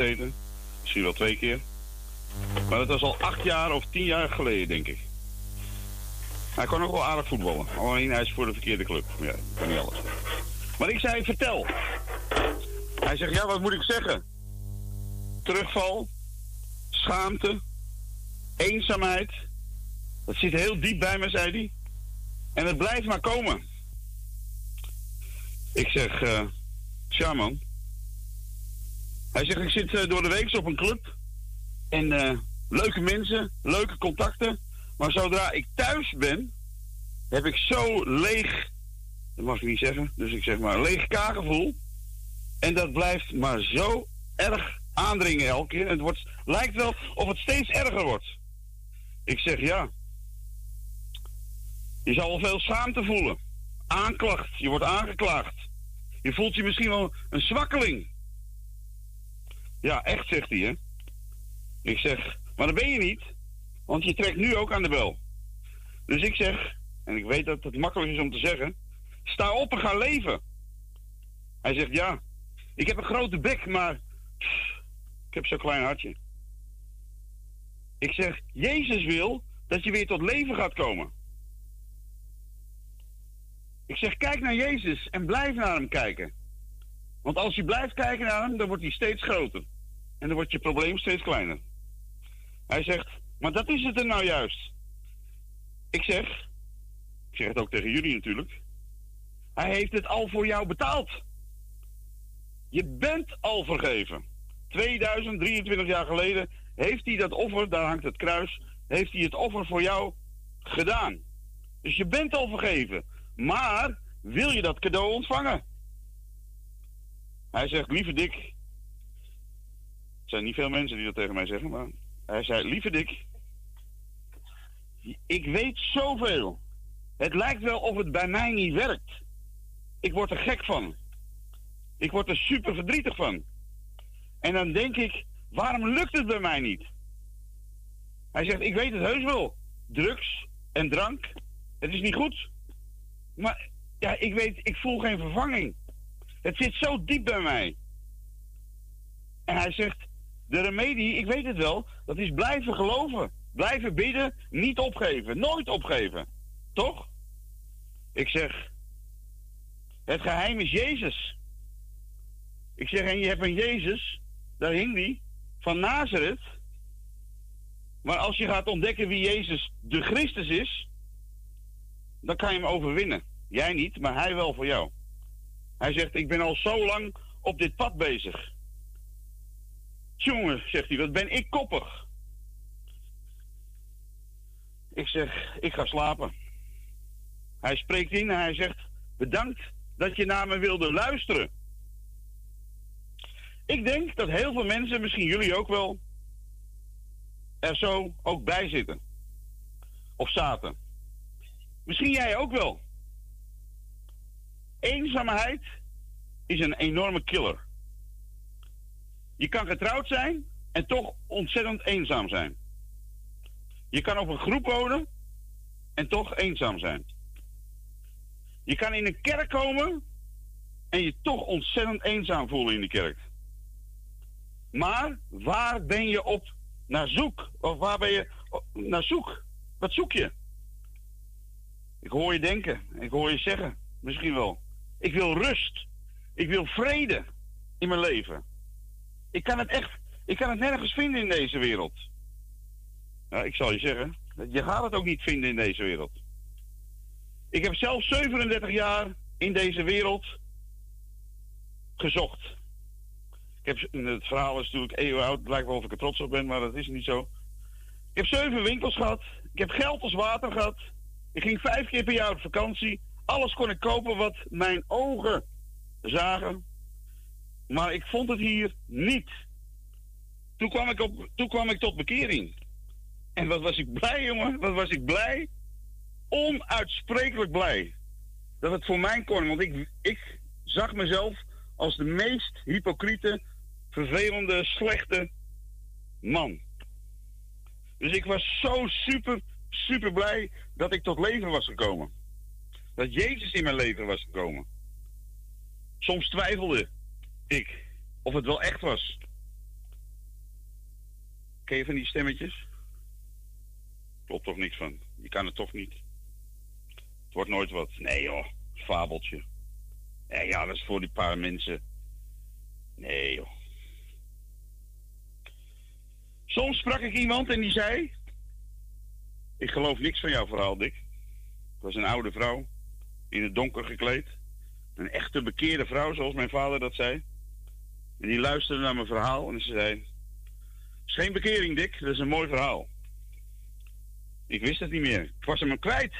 gezeten. Misschien wel twee keer. Maar dat was al acht jaar of tien jaar geleden, denk ik. Hij kon ook wel aardig voetballen. Alleen hij is voor de verkeerde club. Ja, kan niet alles. Maar ik zei, vertel. Hij zegt, ja, wat moet ik zeggen? Terugval, schaamte, eenzaamheid. Dat zit heel diep bij me, zei hij. En het blijft maar komen. Ik zeg, man. Hij zegt, ik zit eh, door de week op een club. En eh, leuke mensen, leuke contacten. Maar zodra ik thuis ben, heb ik zo leeg, dat mag ik niet zeggen, dus ik zeg maar leeg kaakgevoel. En dat blijft maar zo erg aandringen elke keer. Het wordt, lijkt wel of het steeds erger wordt. Ik zeg ja. Je zal wel veel schaamte voelen. Aanklacht, je wordt aangeklaagd. Je voelt je misschien wel een zwakkeling. Ja, echt, zegt hij. Ik zeg, maar dat ben je niet, want je trekt nu ook aan de bel. Dus ik zeg, en ik weet dat het makkelijk is om te zeggen, sta op en ga leven. Hij zegt, ja, ik heb een grote bek, maar ik heb zo'n klein hartje. Ik zeg, Jezus wil dat je weer tot leven gaat komen. Ik zeg, kijk naar Jezus en blijf naar hem kijken. Want als je blijft kijken naar hem, dan wordt hij steeds groter. En dan wordt je probleem steeds kleiner. Hij zegt, maar dat is het er nou juist. Ik zeg, ik zeg het ook tegen jullie natuurlijk. Hij heeft het al voor jou betaald. Je bent al vergeven. 2023 jaar geleden heeft hij dat offer, daar hangt het kruis, heeft hij het offer voor jou gedaan. Dus je bent al vergeven. Maar wil je dat cadeau ontvangen? Hij zegt, lieve Dick. Er zijn niet veel mensen die dat tegen mij zeggen, maar hij zei, lieve Dick. Ik weet zoveel. Het lijkt wel of het bij mij niet werkt. Ik word er gek van. Ik word er super verdrietig van. En dan denk ik, waarom lukt het bij mij niet? Hij zegt, ik weet het heus wel. Drugs en drank, het is niet goed. Maar ja, ik weet, ik voel geen vervanging. Het zit zo diep bij mij. En hij zegt, de remedie, ik weet het wel, dat is blijven geloven. Blijven bidden, niet opgeven. Nooit opgeven. Toch? Ik zeg, het geheim is Jezus. Ik zeg, en je hebt een Jezus, daar hing die, van Nazareth. Maar als je gaat ontdekken wie Jezus de Christus is, dan kan je hem overwinnen. Jij niet, maar hij wel voor jou. Hij zegt, ik ben al zo lang op dit pad bezig. Jongen, zegt hij, wat ben ik koppig. Ik zeg, ik ga slapen. Hij spreekt in en hij zegt, bedankt dat je naar me wilde luisteren. Ik denk dat heel veel mensen, misschien jullie ook wel, er zo ook bij zitten. Of zaten. Misschien jij ook wel. Eenzaamheid is een enorme killer. Je kan getrouwd zijn en toch ontzettend eenzaam zijn. Je kan op een groep wonen en toch eenzaam zijn. Je kan in een kerk komen en je toch ontzettend eenzaam voelen in die kerk. Maar waar ben je op naar zoek? Of waar ben je naar zoek? Wat zoek je? Ik hoor je denken, ik hoor je zeggen, misschien wel. Ik wil rust. Ik wil vrede in mijn leven. Ik kan het echt, ik kan het nergens vinden in deze wereld. Nou, ik zal je zeggen, je gaat het ook niet vinden in deze wereld. Ik heb zelf 37 jaar in deze wereld gezocht. Ik heb, het verhaal is natuurlijk eeuwen oud. Wel of ik er trots op ben, maar dat is niet zo. Ik heb zeven winkels gehad. Ik heb geld als water gehad. Ik ging vijf keer per jaar op vakantie. Alles kon ik kopen wat mijn ogen zagen. Maar ik vond het hier niet. Toen kwam ik, op, toen kwam ik tot bekering. En wat was ik blij, jongen? Wat was ik blij? Onuitsprekelijk blij. Dat het voor mij kon. Want ik, ik zag mezelf als de meest hypocriete, vervelende, slechte man. Dus ik was zo super, super blij dat ik tot leven was gekomen. Dat Jezus in mijn leven was gekomen. Soms twijfelde ik of het wel echt was. Ken je van die stemmetjes? Klopt toch niks van. Je kan het toch niet. Het wordt nooit wat. Nee joh, fabeltje. Ja, ja, dat is voor die paar mensen. Nee joh. Soms sprak ik iemand en die zei... Ik geloof niks van jouw verhaal, Dick. Het was een oude vrouw, in het donker gekleed. Een echte bekeerde vrouw, zoals mijn vader dat zei. En die luisterde naar mijn verhaal en ze zei... is geen bekering, Dick. Dat is een mooi verhaal. Ik wist het niet meer. Ik was hem kwijt.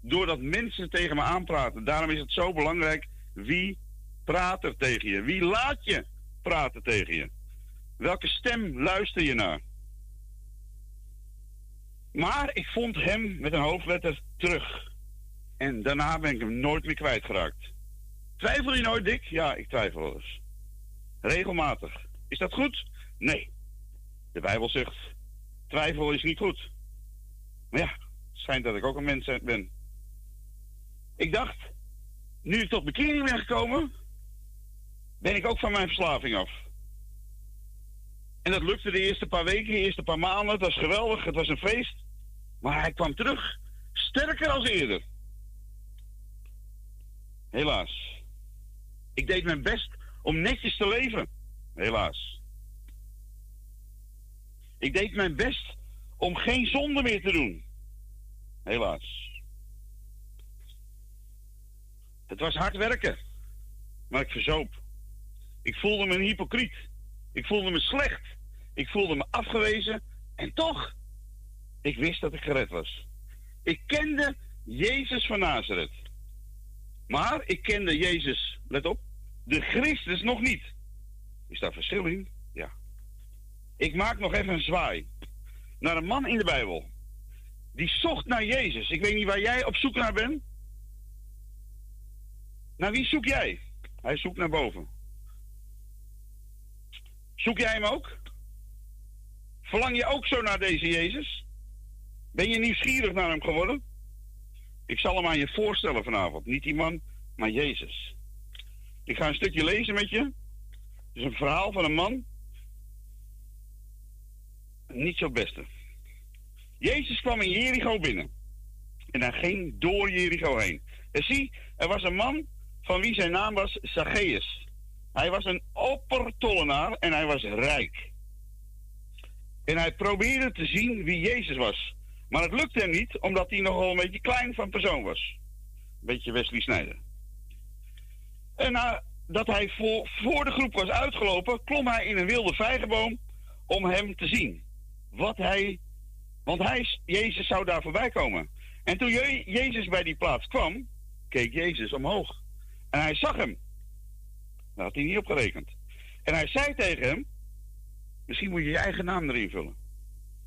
Doordat mensen tegen me aanpraten. Daarom is het zo belangrijk wie praat er tegen je. Wie laat je praten tegen je. Welke stem luister je naar? Maar ik vond hem met een hoofdletter terug. En daarna ben ik hem nooit meer kwijtgeraakt. Twijfel je nooit, Dick? Ja, ik twijfel wel eens. Regelmatig. Is dat goed? Nee. De Bijbel zegt, twijfel is niet goed. Maar ja, het schijnt dat ik ook een mens ben. Ik dacht, nu ik tot bekering ben gekomen, ben ik ook van mijn verslaving af. En dat lukte de eerste paar weken, de eerste paar maanden. Het was geweldig, het was een feest. Maar hij kwam terug, sterker als eerder. Helaas. Ik deed mijn best om netjes te leven. Helaas. Ik deed mijn best om geen zonde meer te doen. Helaas. Het was hard werken. Maar ik verzoop. Ik voelde me een hypocriet. Ik voelde me slecht. Ik voelde me afgewezen. En toch, ik wist dat ik gered was. Ik kende Jezus van Nazareth. Maar ik kende Jezus, let op, de Christus nog niet. Is daar verschil in? Ja. Ik maak nog even een zwaai. Naar een man in de Bijbel. Die zocht naar Jezus. Ik weet niet waar jij op zoek naar bent. Naar wie zoek jij? Hij zoekt naar boven. Zoek jij hem ook? Verlang je ook zo naar deze Jezus? Ben je nieuwsgierig naar hem geworden? Ik zal hem aan je voorstellen vanavond. Niet die man, maar Jezus. Ik ga een stukje lezen met je. Het is een verhaal van een man. Niet zo beste. Jezus kwam in Jericho binnen. En hij ging door Jericho heen. En zie, er was een man van wie zijn naam was Zacchaeus. Hij was een oppertollenaar en hij was rijk. En hij probeerde te zien wie Jezus was. Maar het lukte hem niet, omdat hij nogal een beetje klein van persoon was. Een beetje Wesley Snijder. En nadat hij voor, de groep was uitgelopen, klom hij in een wilde vijgenboom om hem te zien. Wat hij, want hij, Jezus zou daar voorbij komen. En toen Jezus bij die plaats kwam, keek Jezus omhoog. En hij zag hem. Daar had hij niet op gerekend. En hij zei tegen hem, misschien moet je je eigen naam erin vullen.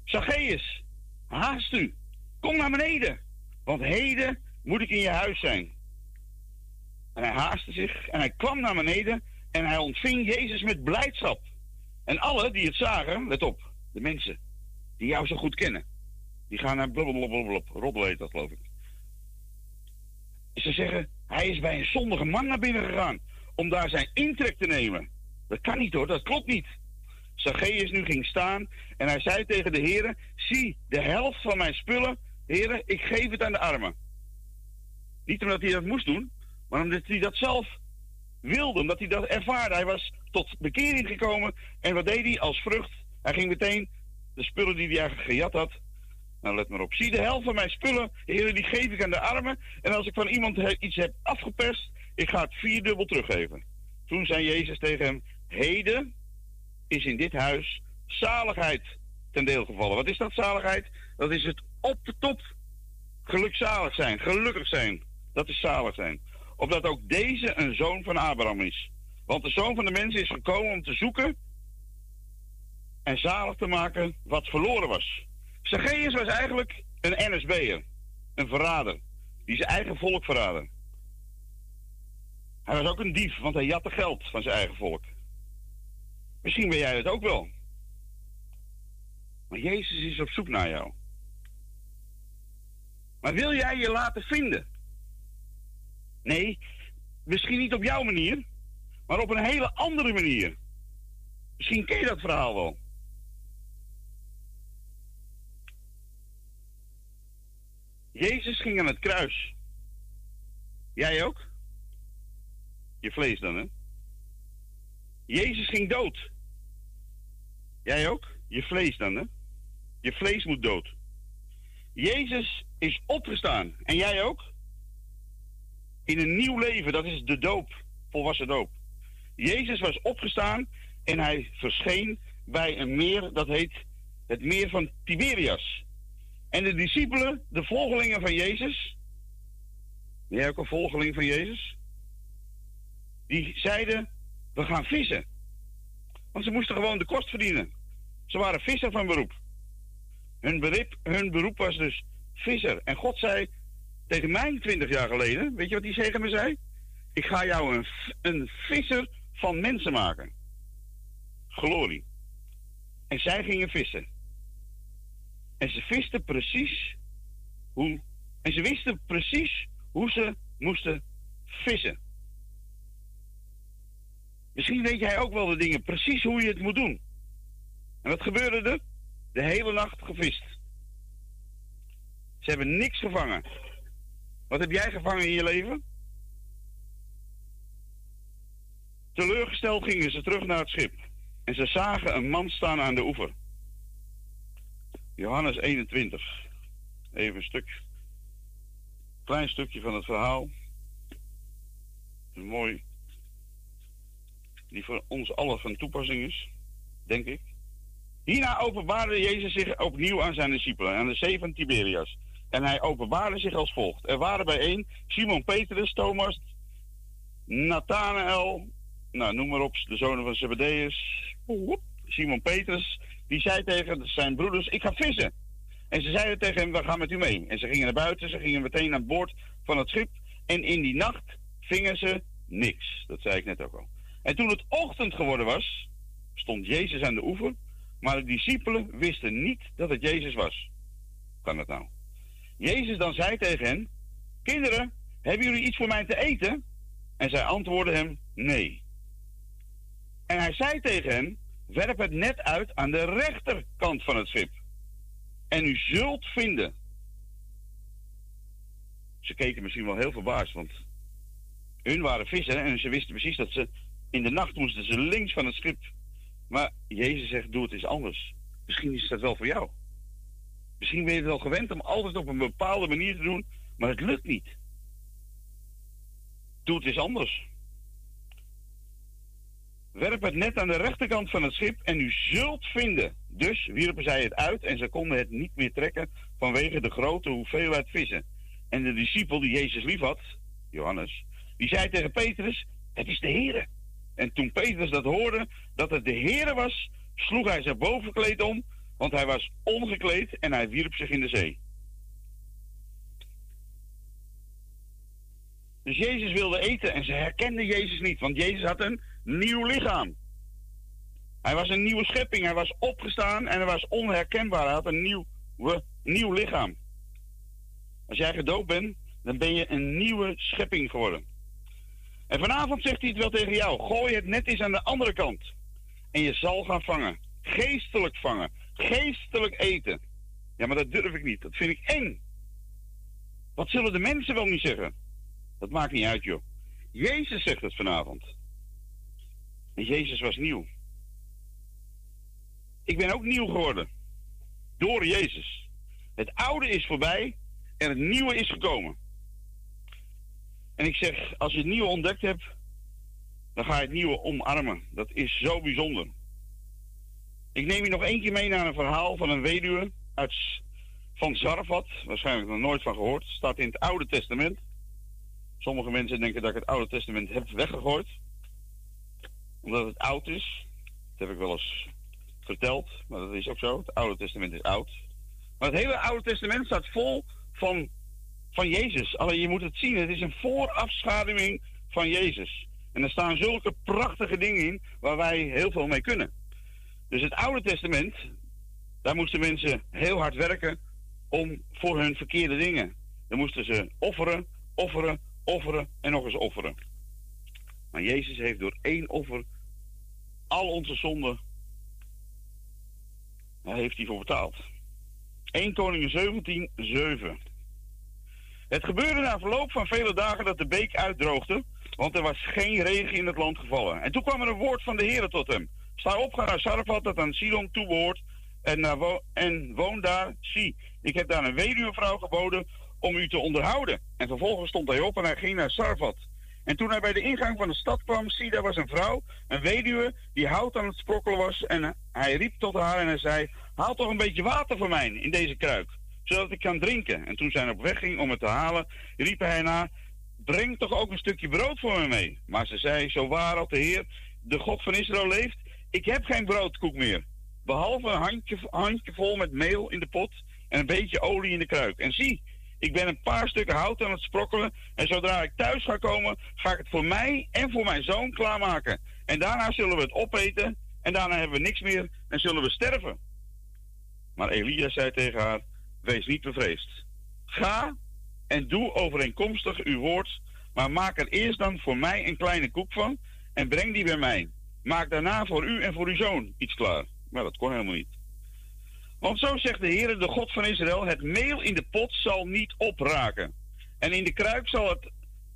Zacchaeus, haast u, kom naar beneden, want heden moet ik in je huis zijn. En hij haastte zich en hij kwam naar beneden en hij ontving Jezus met blijdschap. En alle die het zagen, let op, de mensen die jou zo goed kennen, die gaan naar blablabla, roddel heet dat geloof ik. Ze zeggen, hij is bij een zondige man naar binnen gegaan om daar zijn intrek te nemen. Dat kan niet hoor, dat klopt niet. Zacchaeus nu ging staan en hij zei tegen de heren, zie, de helft van mijn spullen, heren, ik geef het aan de armen. Niet omdat hij dat moest doen, maar omdat hij dat zelf wilde, omdat hij dat ervaarde. Hij was tot bekering gekomen en wat deed hij als vrucht? Hij ging meteen de spullen die hij eigenlijk gejat had, nou, let maar op. Zie de helft van mijn spullen, heren, die geef ik aan de armen. En als ik van iemand iets heb afgeperst, ik ga het vierdubbel teruggeven. Toen zei Jezus tegen hem, heden is in dit huis zaligheid ten deel gevallen. Wat is dat zaligheid? Dat is het op de top gelukzalig zijn, gelukkig zijn. Dat is zalig zijn. Opdat ook deze een zoon van Abraham is. Want de zoon van de mens is gekomen om te zoeken en zalig te maken wat verloren was. Zacchaeus was eigenlijk een NSB'er, een verrader, die zijn eigen volk verraadde. Hij was ook een dief, want hij jatte geld van zijn eigen volk. Misschien ben jij het ook wel. Maar Jezus is op zoek naar jou. Maar wil jij je laten vinden? Nee, misschien niet op jouw manier, maar op een hele andere manier. Misschien ken je dat verhaal wel. Jezus ging aan het kruis. Jij ook? Je vlees dan, hè? Jezus ging dood. Jij ook? Je vlees dan, hè? Je vlees moet dood. Jezus is opgestaan. En jij ook? In een nieuw leven, dat is de doop, volwassen doop. Jezus was opgestaan en hij verscheen bij een meer, dat heet het meer van Tiberias. En de discipelen, de volgelingen van Jezus, jij ook een volgeling van Jezus? Die zeiden, we gaan vissen. Want ze moesten gewoon de kost verdienen. Ze waren visser van beroep. Hun beroep, hun beroep was dus visser. En God zei tegen mij twintig jaar geleden, weet je wat hij tegen me zei? Ik ga jou een, een visser van mensen maken. Glorie. En zij gingen vissen. En ze visten precies hoe. En ze wisten precies hoe ze moesten vissen. Misschien weet jij ook wel de dingen, precies hoe je het moet doen. En wat gebeurde er? De hele nacht gevist. Ze hebben niks gevangen. Wat heb jij gevangen in je leven? Teleurgesteld gingen ze terug naar het schip. En ze zagen een man staan aan de oever. Johannes 21. Even een stuk. Klein stukje van het verhaal. Een mooi. Die voor ons allen van toepassing is, denk ik. Hierna openbaarde Jezus zich opnieuw aan zijn discipelen, aan de zee van Tiberias. En hij openbaarde zich als volgt. Er waren bijeen Simon Petrus, Thomas, Nathanael, nou noem maar op, de zonen van Zebedeus, Simon Petrus, die zei tegen zijn broeders, ik ga vissen. En ze zeiden tegen hem, we gaan met u mee. En ze gingen naar buiten, ze gingen meteen aan boord van het schip. En in die nacht vingen ze niks. Dat zei ik net ook al. En toen het ochtend geworden was, stond Jezus aan de oever. Maar de discipelen wisten niet dat het Jezus was. Kan dat nou? Jezus dan zei tegen hen, kinderen, hebben jullie iets voor mij te eten? En zij antwoordden hem, nee. En hij zei tegen hen, werp het net uit aan de rechterkant van het schip. En u zult vinden. Ze keken misschien wel heel verbaasd, want hun waren vissen en ze wisten precies dat ze in de nacht moesten ze links van het schip. Maar Jezus zegt, doe het eens anders. Misschien is dat wel voor jou. Misschien ben je het wel gewend om altijd op een bepaalde manier te doen, maar het lukt niet. Doe het eens anders. Werp het net aan de rechterkant van het schip en u zult vinden. Dus wierpen zij het uit en ze konden het niet meer trekken vanwege de grote hoeveelheid vissen. En de discipel die Jezus lief had, Johannes, die zei tegen Petrus, het is de Heere. En toen Petrus dat hoorde, dat het de Heere was, sloeg hij zijn bovenkleed om, want hij was ongekleed en hij wierp zich in de zee. Dus Jezus wilde eten en ze herkenden Jezus niet, want Jezus had een nieuw lichaam. Hij was een nieuwe schepping, hij was opgestaan en hij was onherkenbaar. Hij had een nieuw, nieuw lichaam. Als jij gedoopt bent, dan ben je een nieuwe schepping geworden. En vanavond zegt hij het wel tegen jou. Gooi het net eens aan de andere kant. En je zal gaan vangen. Geestelijk vangen. Geestelijk eten. Ja, maar dat durf ik niet. Dat vind ik eng. Wat zullen de mensen wel niet zeggen? Dat maakt niet uit, joh. Jezus zegt het vanavond. En Jezus was nieuw. Ik ben ook nieuw geworden. Door Jezus. Het oude is voorbij en het nieuwe is gekomen. En ik zeg, als je het nieuwe ontdekt hebt, dan ga je het nieuwe omarmen. Dat is zo bijzonder. Ik neem je nog keer mee naar een verhaal van een weduwe uit, van Zarfat. Waarschijnlijk nog nooit van gehoord. Staat in het Oude Testament. Sommige mensen denken dat ik het Oude Testament heb weggegooid. Omdat het oud is. Dat heb ik wel eens verteld. Maar dat is ook zo. Het Oude Testament is oud. Maar het hele Oude Testament staat vol van, van Jezus. Alleen je moet het zien. Het is een voorafschaduwing van Jezus. En er staan zulke prachtige dingen in waar wij heel veel mee kunnen. Dus het Oude Testament, daar moesten mensen heel hard werken om voor hun verkeerde dingen. Dan moesten ze offeren, offeren, offeren en nog eens offeren. Maar Jezus heeft door één offer al onze zonden, daar heeft hij voor betaald. 1 Koningen 17, 7. Het gebeurde na verloop van vele dagen dat de beek uitdroogde, want er was geen regen in het land gevallen. En toen kwam er een woord van de Heer tot hem. Sta op, ga naar Sarfat, dat aan Sidon toebehoort, en, en woon daar. Zie, ik heb daar een weduwvrouw geboden om u te onderhouden. En vervolgens stond hij op en hij ging naar Sarfat. En toen hij bij de ingang van de stad kwam, zie, daar was een vrouw, een weduwe, die hout aan het sprokkelen was. En hij riep tot haar en hij zei, haal toch een beetje water voor mij in deze kruik, zodat ik kan drinken. En toen zij op weg ging om het te halen, riep hij naar, breng toch ook een stukje brood voor me mee. Maar ze zei, zo waar als de Heer, de God van Israël leeft, ik heb geen broodkoek meer. Behalve een handje, handje vol met meel in de pot en een beetje olie in de kruik. En zie, ik ben een paar stukken hout aan het sprokkelen. En zodra ik thuis ga komen, ga ik het voor mij en voor mijn zoon klaarmaken. En daarna zullen we het opeten. En daarna hebben we niks meer en zullen we sterven. Maar Elia zei tegen haar: Wees niet bevreesd. Ga en doe overeenkomstig uw woord. Maar maak er eerst dan voor mij een kleine koek van. En breng die bij mij. Maak daarna voor u en voor uw zoon iets klaar. Maar dat kon helemaal niet. Want zo zegt de Heer, de God van Israël: Het meel in de pot zal niet opraken. En in de kruik zal het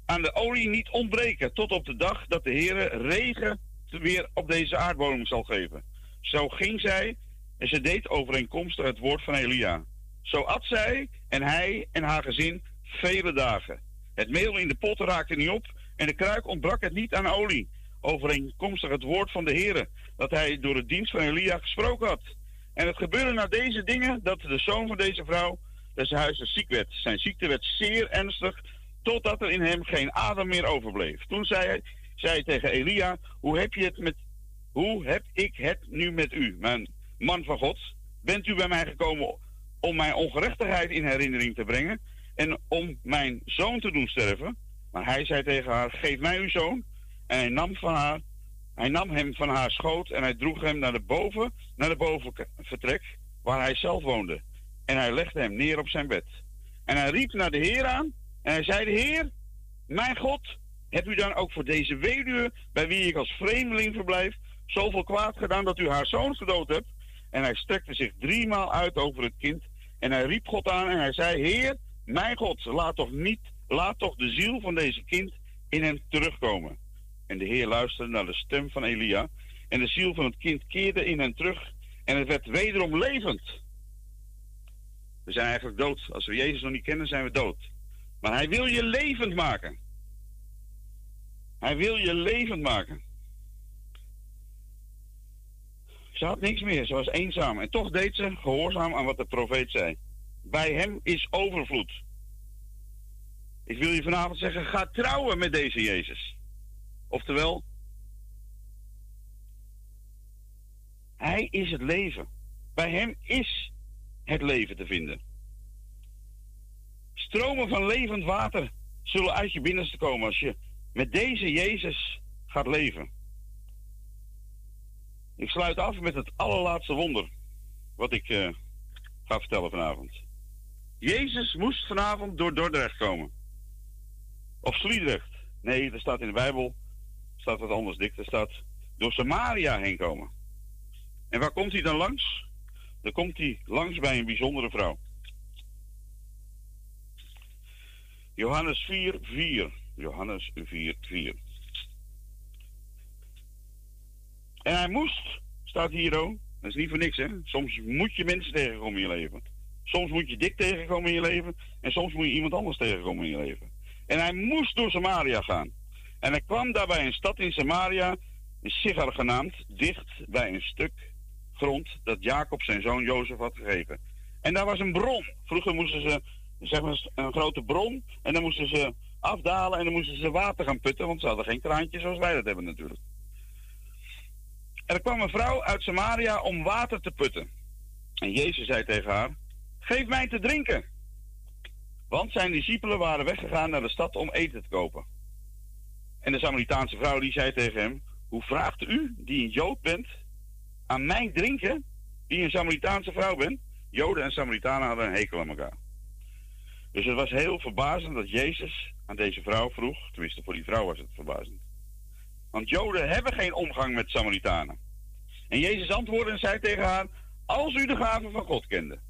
aan de olie niet ontbreken. Tot op de dag dat de Heer regen weer op deze aardbodem zal geven. Zo ging zij en ze deed overeenkomstig het woord van Elia. Zo at zij en hij en haar gezin vele dagen. Het meel in de pot raakte niet op en de kruik ontbrak het niet aan olie. Overeenkomstig het woord van de Heer dat hij door de dienst van Elia gesproken had. En het gebeurde na deze dingen dat de zoon van deze vrouw des huizes ziek werd. Zijn ziekte werd zeer ernstig, totdat er in hem geen adem meer overbleef. Toen zei hij, zei tegen Elia, hoe heb, je het met, hoe heb ik het nu met u, mijn man van God? Bent u bij mij gekomen om mijn ongerechtigheid in herinnering te brengen en om mijn zoon te doen sterven? Maar hij zei tegen haar, geef mij uw zoon. En hij nam van haar hij nam hem van haar schoot en hij droeg hem naar de boven, naar de bovenvertrek, waar hij zelf woonde. En hij legde hem neer op zijn bed. En hij riep naar de Heer aan en hij zei, de Heer, mijn God, hebt u dan ook voor deze weduwe, bij wie ik als vreemdeling verblijf, zoveel kwaad gedaan dat u haar zoon gedood hebt? En hij strekte zich driemaal uit over het kind en hij riep God aan en hij zei, Heer, mijn God, laat toch niet, laat toch de ziel van deze kind in hem terugkomen. En de Heer luisterde naar de stem van Elia. En de ziel van het kind keerde in hen terug. En het werd wederom levend. We zijn eigenlijk dood. Als we Jezus nog niet kennen, zijn we dood. Maar hij wil je levend maken. Hij wil je levend maken. Ze had niks meer. Ze was eenzaam. En toch deed ze gehoorzaam aan wat de profeet zei. Bij hem is overvloed. Ik wil je vanavond zeggen, ga trouwen met deze Jezus. Oftewel, Hij is het leven. Bij Hem is het leven te vinden. Stromen van levend water zullen uit je binnenste komen als je met deze Jezus gaat leven. Ik sluit af met het allerlaatste wonder wat ik uh, ga vertellen vanavond. Jezus moest vanavond door Dordrecht komen. Of Sliedrecht. Nee, er staat in de Bijbel staat wat anders dik. Er staat door Samaria heen komen. En waar komt hij dan langs? Dan komt hij langs bij een bijzondere vrouw. Johannes 4, 4. Johannes 4, 4. En hij moest, staat hier ook. Dat is niet voor niks, hè. Soms moet je mensen tegenkomen in je leven. Soms moet je dik tegenkomen in je leven. En soms moet je iemand anders tegenkomen in je leven. En hij moest door Samaria gaan. En hij kwam daar bij een stad in Samaria, Sigar genaamd, dicht bij een stuk grond dat Jacob zijn zoon Jozef had gegeven. En daar was een bron. Vroeger moesten ze zeg maar, een grote bron en dan moesten ze afdalen en dan moesten ze water gaan putten, want ze hadden geen kraantje zoals wij dat hebben natuurlijk. Er kwam een vrouw uit Samaria om water te putten. En Jezus zei tegen haar: Geef mij te drinken. Want zijn discipelen waren weggegaan naar de stad om eten te kopen. En de Samaritaanse vrouw die zei tegen hem: Hoe vraagt u, die een Jood bent, aan mij drinken, die een Samaritaanse vrouw bent? Joden en Samaritanen hadden een hekel aan elkaar. Dus het was heel verbazend dat Jezus aan deze vrouw vroeg, tenminste voor die vrouw was het verbazend. Want Joden hebben geen omgang met Samaritanen. En Jezus antwoordde en zei tegen haar: Als u de gaven van God kende. Het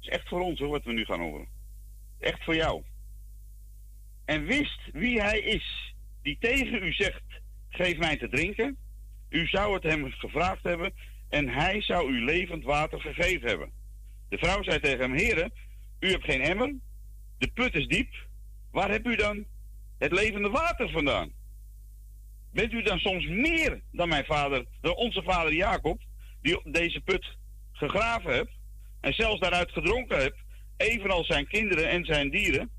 is echt voor ons hoor, wat we nu gaan horen. Echt voor jou. En wist wie hij is, die tegen u zegt: Geef mij te drinken. U zou het hem gevraagd hebben en hij zou u levend water gegeven hebben. De vrouw zei tegen hem: Heren, u hebt geen emmer, de put is diep. Waar hebt u dan het levende water vandaan? Bent u dan soms meer dan mijn vader, dan onze vader Jacob, die deze put gegraven hebt en zelfs daaruit gedronken hebt, evenals zijn kinderen en zijn dieren?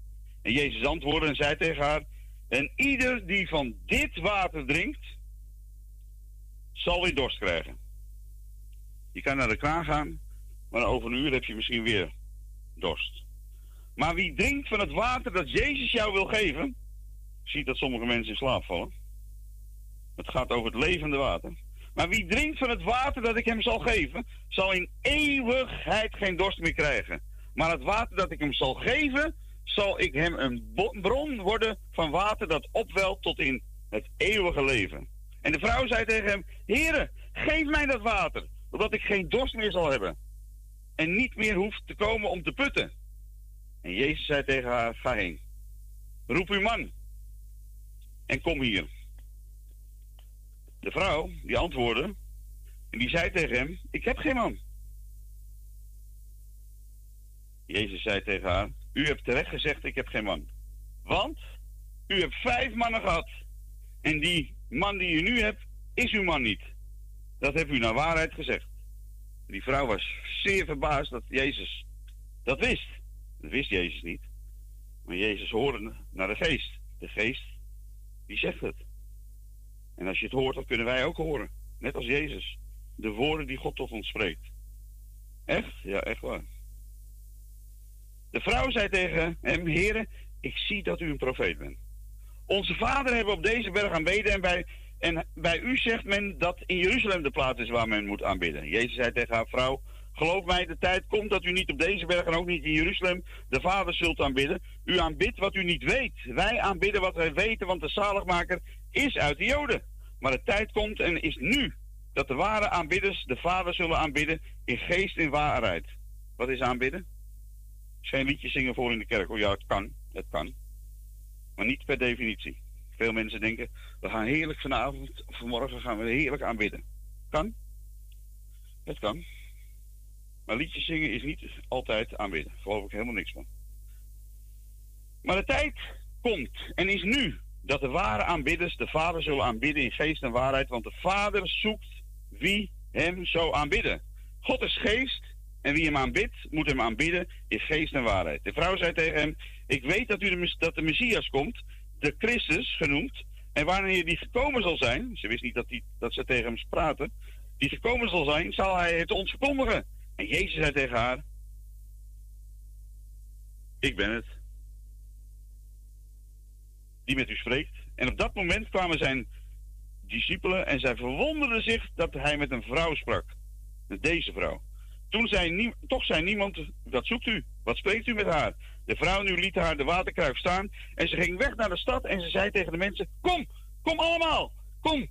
En Jezus antwoordde en zei tegen haar: En ieder die van dit water drinkt, zal weer dorst krijgen. Je kan naar de kraan gaan, maar over een uur heb je misschien weer dorst. Maar wie drinkt van het water dat Jezus jou wil geven, ziet dat sommige mensen in slaap vallen. Het gaat over het levende water. Maar wie drinkt van het water dat ik hem zal geven, zal in eeuwigheid geen dorst meer krijgen. Maar het water dat ik hem zal geven, zal ik hem een bron worden van water dat opwelt tot in het eeuwige leven. En de vrouw zei tegen hem: Heere, geef mij dat water, zodat ik geen dorst meer zal hebben. En niet meer hoef te komen om te putten. En Jezus zei tegen haar: Ga heen. Roep uw man. En kom hier. De vrouw, die antwoordde. En die zei tegen hem: Ik heb geen man. Jezus zei tegen haar: U hebt terecht gezegd: Ik heb geen man. Want u hebt vijf mannen gehad. En die man die u nu hebt, is uw man niet. Dat heeft u naar waarheid gezegd. Die vrouw was zeer verbaasd dat Jezus dat wist. Dat wist Jezus niet. Maar Jezus hoorde naar de geest. De geest, die zegt het. En als je het hoort, dan kunnen wij ook horen. Net als Jezus. De woorden die God tot ons spreekt. Echt? Ja, echt waar. De vrouw zei tegen hem, heren, ik zie dat u een profeet bent. Onze vader hebben op deze berg aanbeden en bij, en bij u zegt men dat in Jeruzalem de plaats is waar men moet aanbidden. Jezus zei tegen haar vrouw, geloof mij, de tijd komt dat u niet op deze berg en ook niet in Jeruzalem de vader zult aanbidden. U aanbidt wat u niet weet. Wij aanbidden wat wij weten, want de zaligmaker is uit de Joden. Maar de tijd komt en is nu dat de ware aanbidders de vader zullen aanbidden in geest en waarheid. Wat is aanbidden? Geen liedjes zingen voor in de kerk. Oh ja, het kan. Het kan. Maar niet per definitie. Veel mensen denken, we gaan heerlijk vanavond, vanmorgen gaan we heerlijk aanbidden. Kan? Het kan. Maar liedjes zingen is niet altijd aanbidden. Geloof ik helemaal niks van. Maar de tijd komt en is nu dat de ware aanbidders de Vader zullen aanbidden in geest en waarheid, want de Vader zoekt wie hem zou aanbidden. God is geest en wie hem aanbidt, moet hem aanbidden in geest en waarheid. De vrouw zei tegen hem, ik weet dat, u de, dat de Messias komt, de Christus genoemd, en wanneer die gekomen zal zijn, ze wist niet dat, die, dat ze tegen hem praten, die gekomen zal zijn, zal hij het ons verkondigen. En Jezus zei tegen haar, ik ben het die met u spreekt. En op dat moment kwamen zijn discipelen en zij verwonderden zich dat hij met een vrouw sprak. Deze vrouw. Toen zei toch zei niemand, wat zoekt u? Wat spreekt u met haar? De vrouw nu liet haar de waterkruik staan en ze ging weg naar de stad en ze zei tegen de mensen, kom, kom allemaal, kom.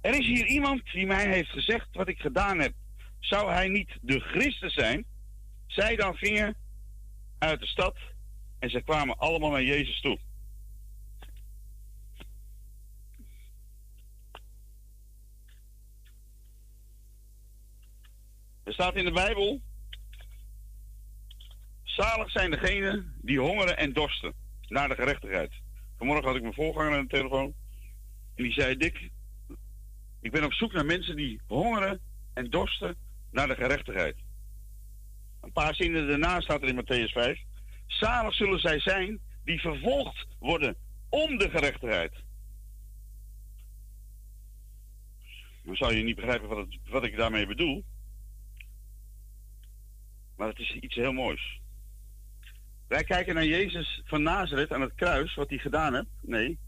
Er is hier iemand die mij heeft gezegd wat ik gedaan heb. Zou hij niet de Christus zijn? Zij dan gingen uit de stad en ze kwamen allemaal naar Jezus toe. Er staat in de Bijbel: Zalig zijn degenen die hongeren en dorsten naar de gerechtigheid. Vanmorgen had ik mijn voorganger aan de telefoon. En die zei: Dick, Ik ben op zoek naar mensen die hongeren en dorsten naar de gerechtigheid. Een paar zinnen daarna staat er in Matthäus 5. Zalig zullen zij zijn die vervolgd worden om de gerechtigheid. Dan zou je niet begrijpen wat, het, wat ik daarmee bedoel. Maar het is iets heel moois. Wij kijken naar Jezus van Nazareth aan het kruis, wat hij gedaan heeft. Nee,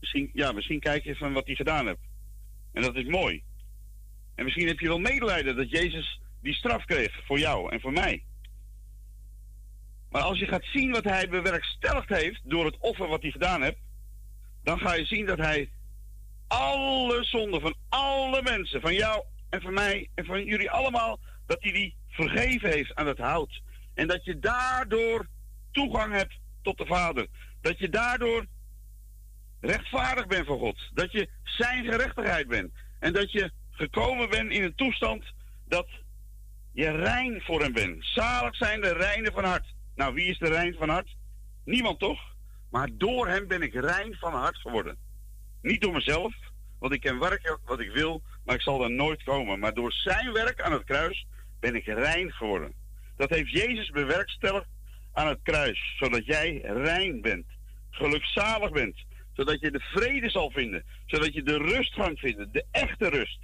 misschien, ja, misschien kijk je van wat hij gedaan heeft. En dat is mooi. En misschien heb je wel medelijden dat Jezus die straf kreeg voor jou en voor mij. Maar als je gaat zien wat hij bewerkstelligd heeft door het offer wat hij gedaan heeft, dan ga je zien dat hij alle zonden van alle mensen, van jou en van mij en van jullie allemaal, dat hij die vergeven heeft aan het hout. En dat je daardoor toegang hebt tot de Vader. Dat je daardoor rechtvaardig bent voor God. Dat je zijn gerechtigheid bent. En dat je gekomen bent in een toestand dat je rein voor hem bent. Zalig zijn de reinen van hart. Nou, wie is de rein van hart? Niemand toch? Maar door hem ben ik rein van hart geworden. Niet door mezelf, want ik kan werken wat ik wil, maar ik zal daar nooit komen. Maar door zijn werk aan het kruis ben ik rein geworden. Dat heeft Jezus bewerkstelligd aan het kruis, zodat jij rein bent, gelukzalig bent, zodat je de vrede zal vinden, zodat je de rust gaat vinden, de echte rust.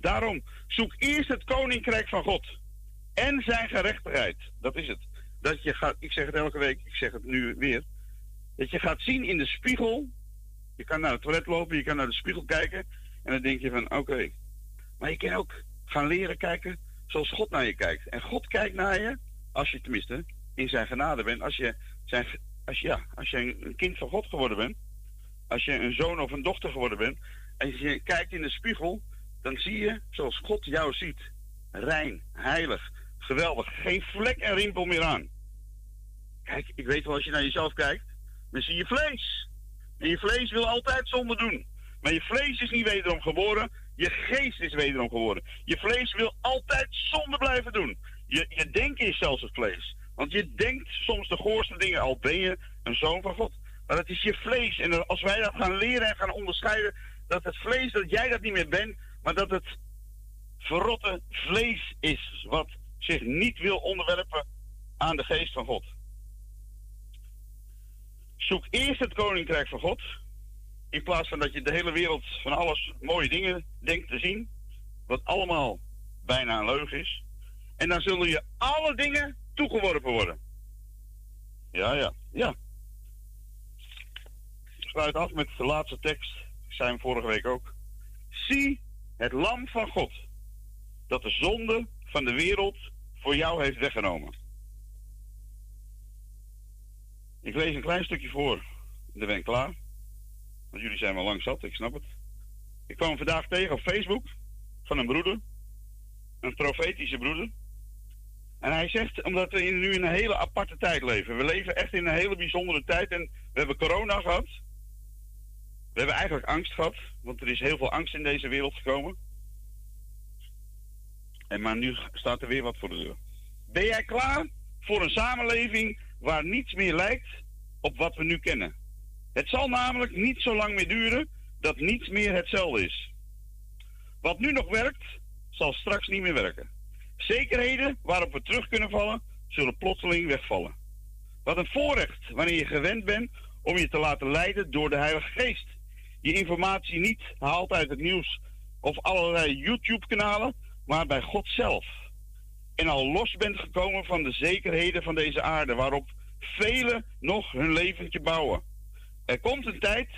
Daarom zoek eerst het koninkrijk van God en zijn gerechtigheid. Dat is het. Dat je gaat, ik zeg het elke week, ik zeg het nu weer, dat je gaat zien in de spiegel. Je kan naar het toilet lopen, je kan naar de spiegel kijken en dan denk je van oké. Maar je kan ook gaan leren kijken zoals God naar je kijkt. En God kijkt naar je, als je tenminste in zijn genade bent, als je, zijn, als, ja, als je een kind van God geworden bent, als je een zoon of een dochter geworden bent, en je kijkt in de spiegel, dan zie je zoals God jou ziet. Rein, heilig, geweldig, geen vlek en rimpel meer aan. Kijk, ik weet wel als je naar jezelf kijkt, dan zie je vlees. En je vlees wil altijd zonde doen. Maar je vlees is niet wederom geboren, je geest is wederom geworden. Je vlees wil altijd zonde blijven doen. Je, je denken is het vlees. Want je denkt soms de goorste dingen, al ben je een zoon van God. Maar het is je vlees. En als wij dat gaan leren en gaan onderscheiden, dat het vlees, dat jij dat niet meer bent, maar dat het verrotte vlees is, wat zich niet wil onderwerpen aan de geest van God. Zoek eerst het koninkrijk van God, in plaats van dat je de hele wereld van alles mooie dingen denkt te zien, wat allemaal bijna een leugen is. En dan zullen je alle dingen toegeworpen worden. Ja, ja, ja. Ik sluit af met de laatste tekst. Ik zei hem vorige week ook. Zie het lam van God, dat de zonde van de wereld voor jou heeft weggenomen. Ik lees een klein stukje voor. Dan ben ik klaar. Want jullie zijn wel lang zat, ik snap het. Ik kwam vandaag tegen op Facebook van een broeder. Een profetische broeder. En hij zegt, omdat we nu in een hele aparte tijd leven. We leven echt in een hele bijzondere tijd. En we hebben corona gehad. We hebben eigenlijk angst gehad. Want er is heel veel angst in deze wereld gekomen. En maar nu staat er weer wat voor de deur. Ben jij klaar voor een samenleving waar niets meer lijkt op wat we nu kennen? Het zal namelijk niet zo lang meer duren dat niets meer hetzelfde is. Wat nu nog werkt, zal straks niet meer werken. Zekerheden waarop we terug kunnen vallen, zullen plotseling wegvallen. Wat een voorrecht wanneer je gewend bent om je te laten leiden door de Heilige Geest. Je informatie niet haalt uit het nieuws of allerlei YouTube-kanalen, maar bij God zelf. En al los bent gekomen van de zekerheden van deze aarde, waarop velen nog hun leventje bouwen. Er komt een tijd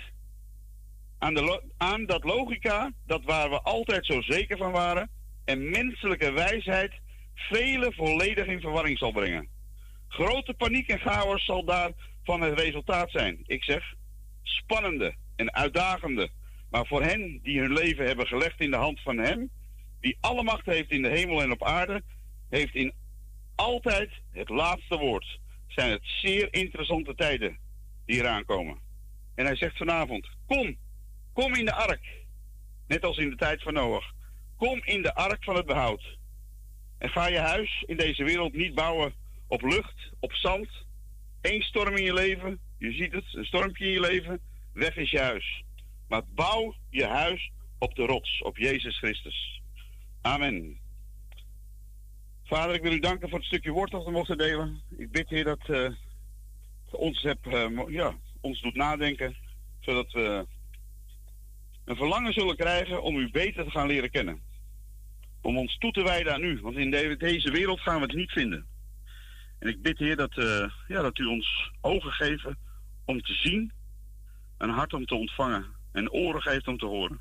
aan, de aan dat logica, dat waar we altijd zo zeker van waren, en menselijke wijsheid velen volledig in verwarring zal brengen. Grote paniek en chaos zal daarvan het resultaat zijn. Ik zeg spannende en uitdagende, maar voor hen die hun leven hebben gelegd in de hand van Hem, die alle macht heeft in de hemel en op aarde, heeft in altijd het laatste woord. Zijn het zeer interessante tijden die eraan komen. En hij zegt vanavond: Kom, kom in de ark. Net als in de tijd van Noach. Kom in de ark van het behoud. En ga je huis in deze wereld niet bouwen op lucht, op zand. Eén storm in je leven, je ziet het, een stormpje in je leven, weg is je huis. Maar bouw je huis op de rots, op Jezus Christus. Amen. Vader, ik wil u danken voor het stukje woord dat we mochten delen. Ik bid, Heer, dat uh, ons, heb, uh, ja, ons doet nadenken, zodat we een verlangen zullen krijgen om u beter te gaan leren kennen. Om ons toe te wijden aan u, want in deze wereld gaan we het niet vinden. En ik bid, Heer, dat, uh, ja, dat u ons ogen geeft om te zien, een hart om te ontvangen en oren geeft om te horen.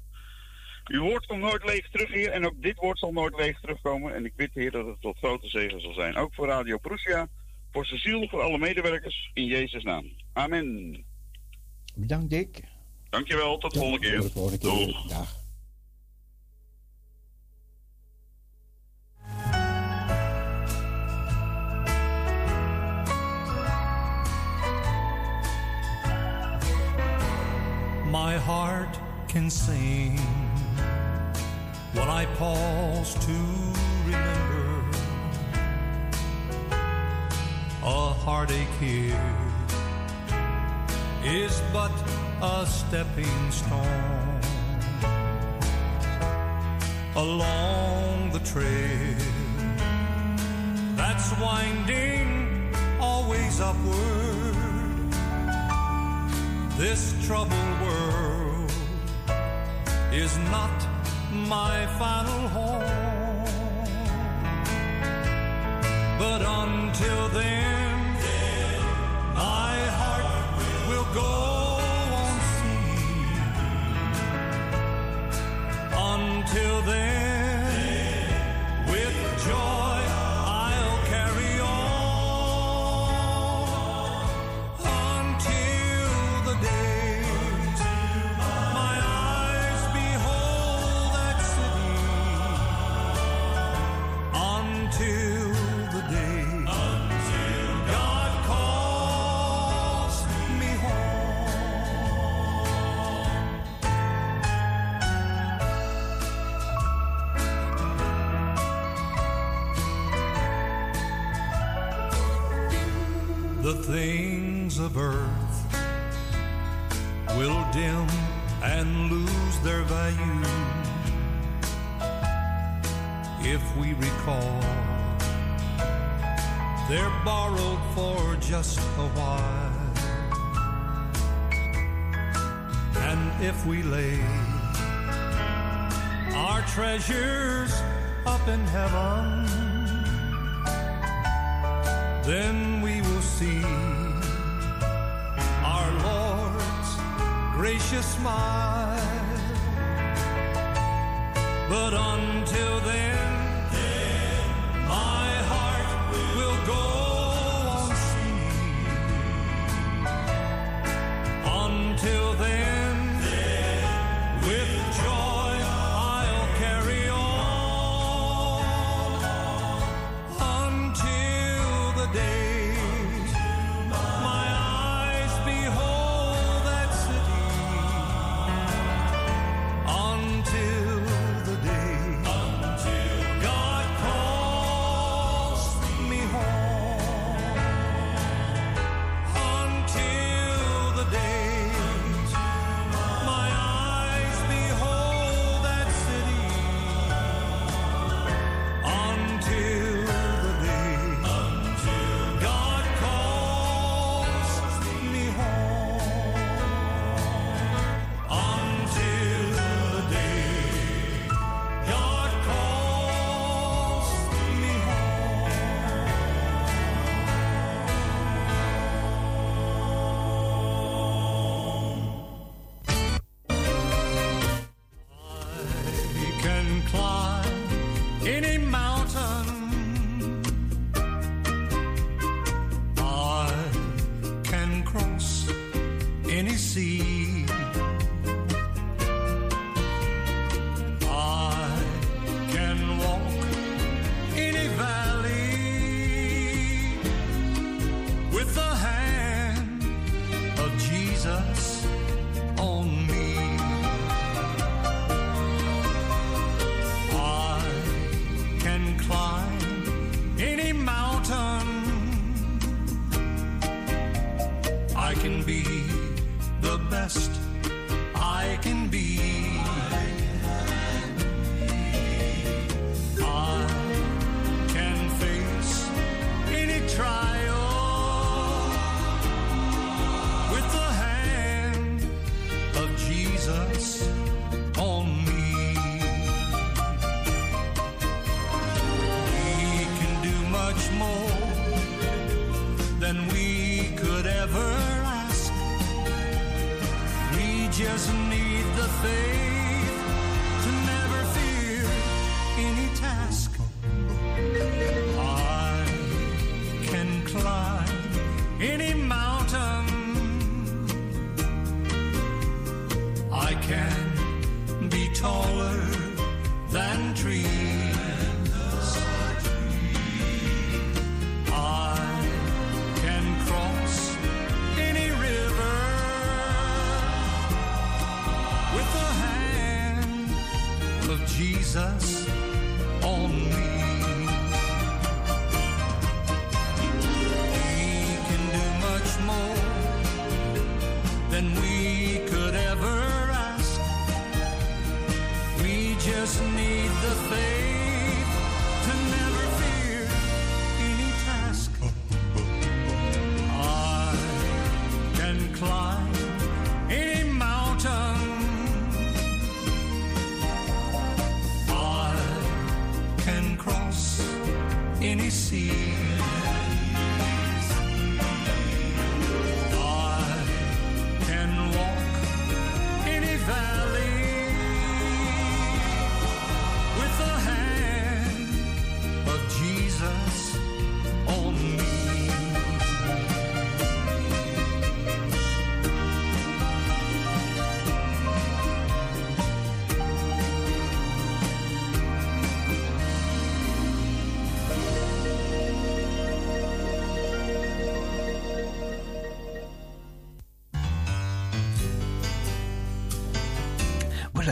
Uw woord komt nooit leeg terug, Heer, en ook dit woord zal nooit leeg terugkomen. En ik bid, Heer, dat het tot grote zegen zal zijn. Ook voor Radio Prussia, voor Cecile, voor alle medewerkers, in Jezus' naam. Amen. Bedankt, Dick. Dankjewel, tot de volgende keer. Tot de volgende keer. Doeg. Dag. My heart can sing. When I pause to remember. A heartache here is but a stepping stone. Along the trail that's winding always upward. This troubled world is not my final home, but until then. My heart will go on singing until then value if we recall they're borrowed for just a while. And if we lay our treasures up in heaven, then we will see our Lord's gracious smile. But until then,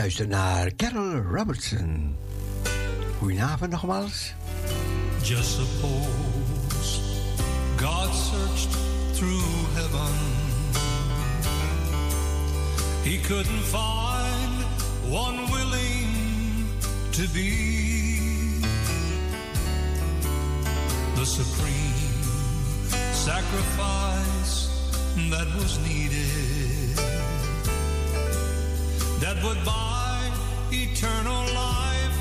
luistert naar Carol Robertson. Goedenavond nogmaals. Just suppose God searched through heaven. He couldn't find one willing to be the supreme sacrifice that was needed that would buy eternal life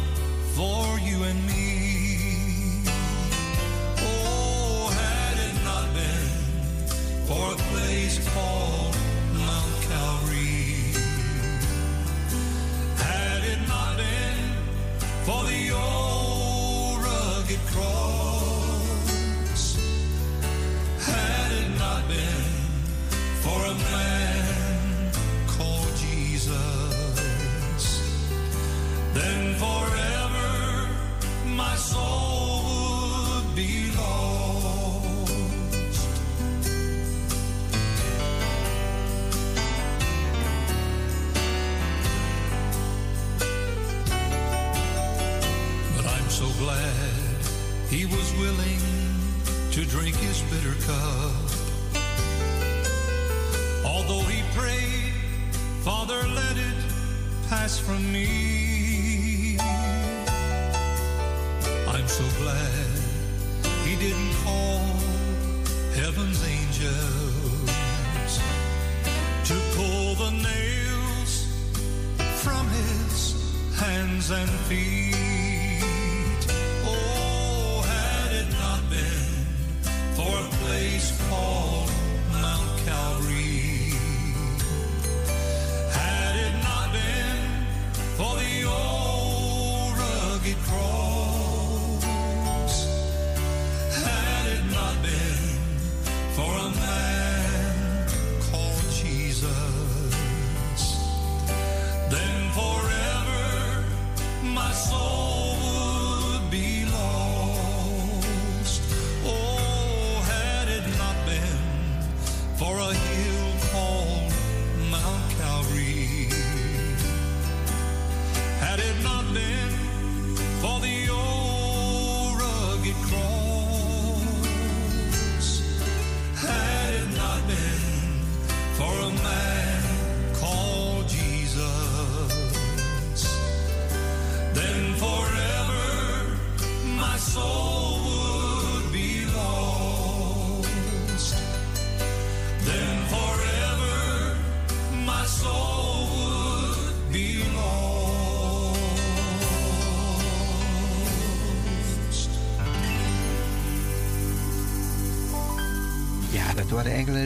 for you and me.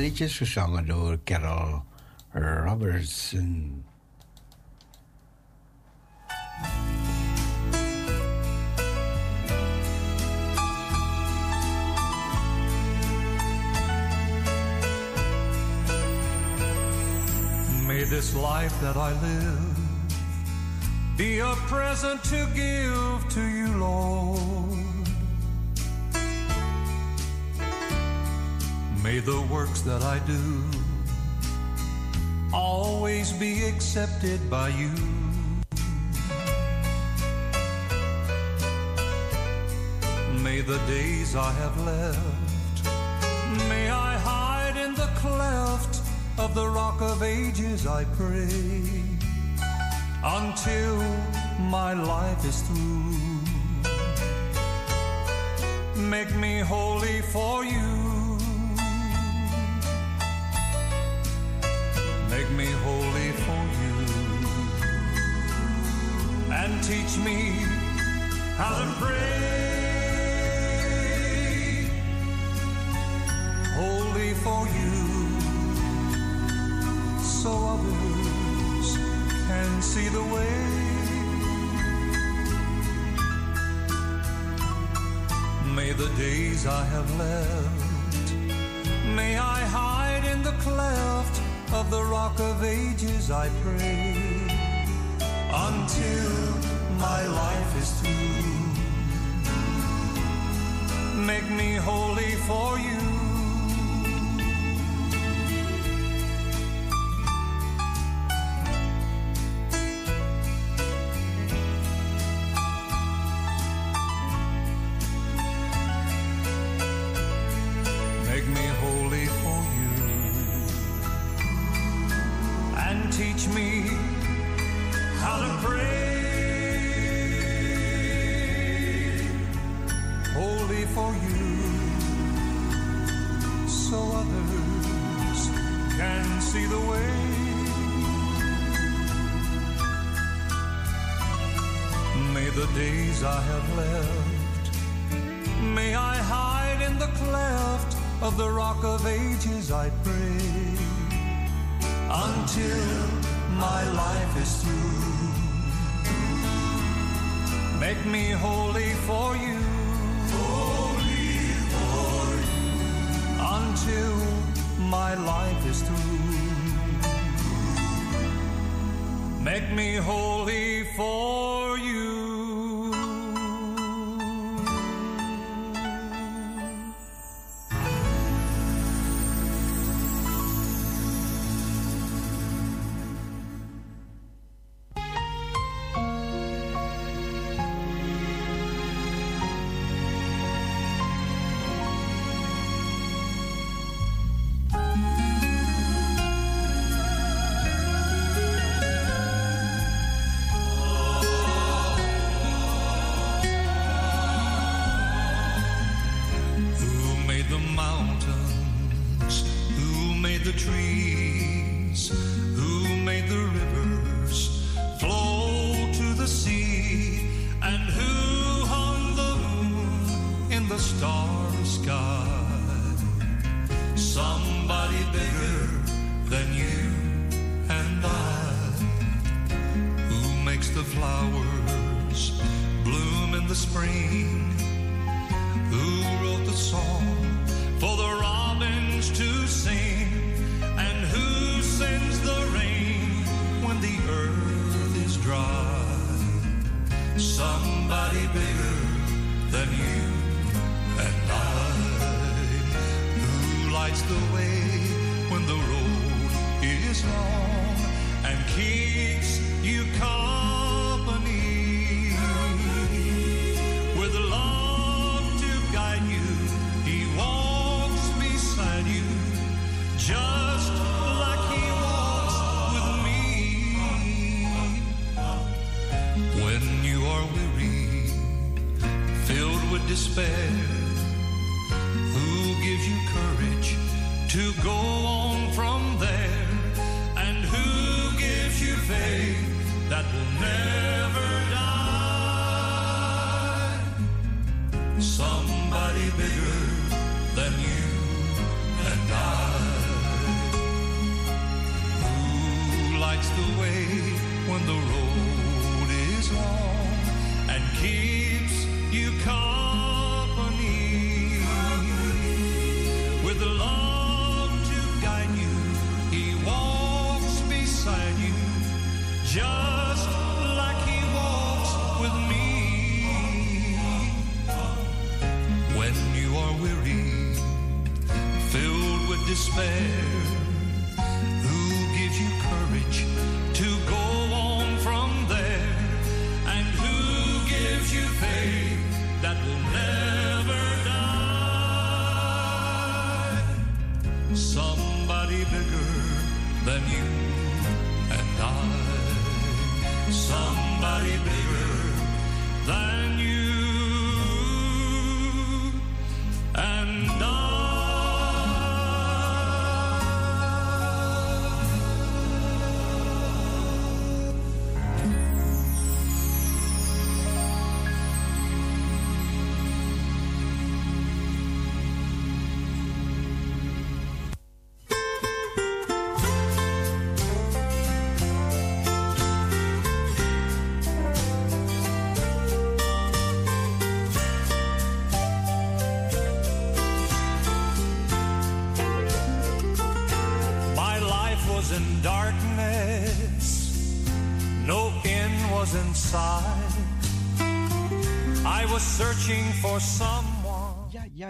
liedjes gezongen door Carol Robertson. May this life that I live be a present to give to you, Lord. May the works that I do always be accepted by you. May the days I have left, may I hide in the cleft of the rock of ages, I pray, until my life is through. Make me holy for you teach me how to pray. Holy for you, so others can see the way. May the days I have left, may I hide in the cleft of the rock of ages, I pray until my life is through. Make me holy for you.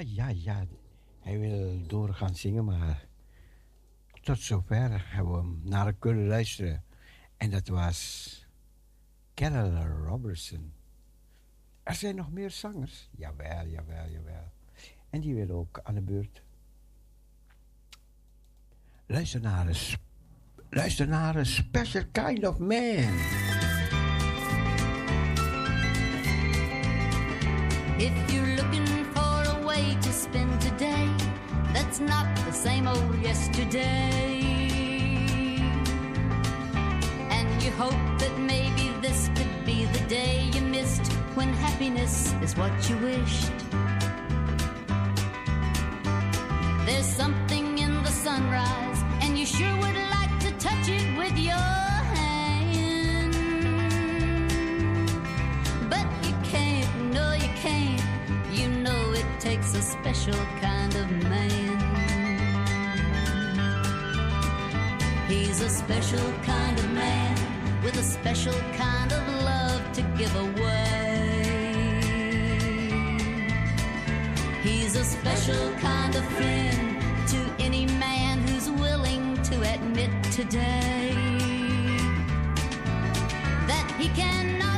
Ja, ja. Hij wil door gaan zingen, maar tot zover hebben we hem naar kunnen luisteren. En dat was Carol Robertson. Er zijn nog meer zangers. Jawel, jawel, jawel. En die willen ook aan de beurt. Luister naar een, sp- luister naar een special kind of man. If not the same old yesterday. And you hope that maybe this could be the day you missed when happiness is what you wished. There's something in the sunrise, and you sure would like to touch it with your hand. But you can't, no, you can't. You know it takes a special kind of man. He's a special kind of man with a special kind of love to give away. He's a special kind of friend to any man who's willing to admit today that he cannot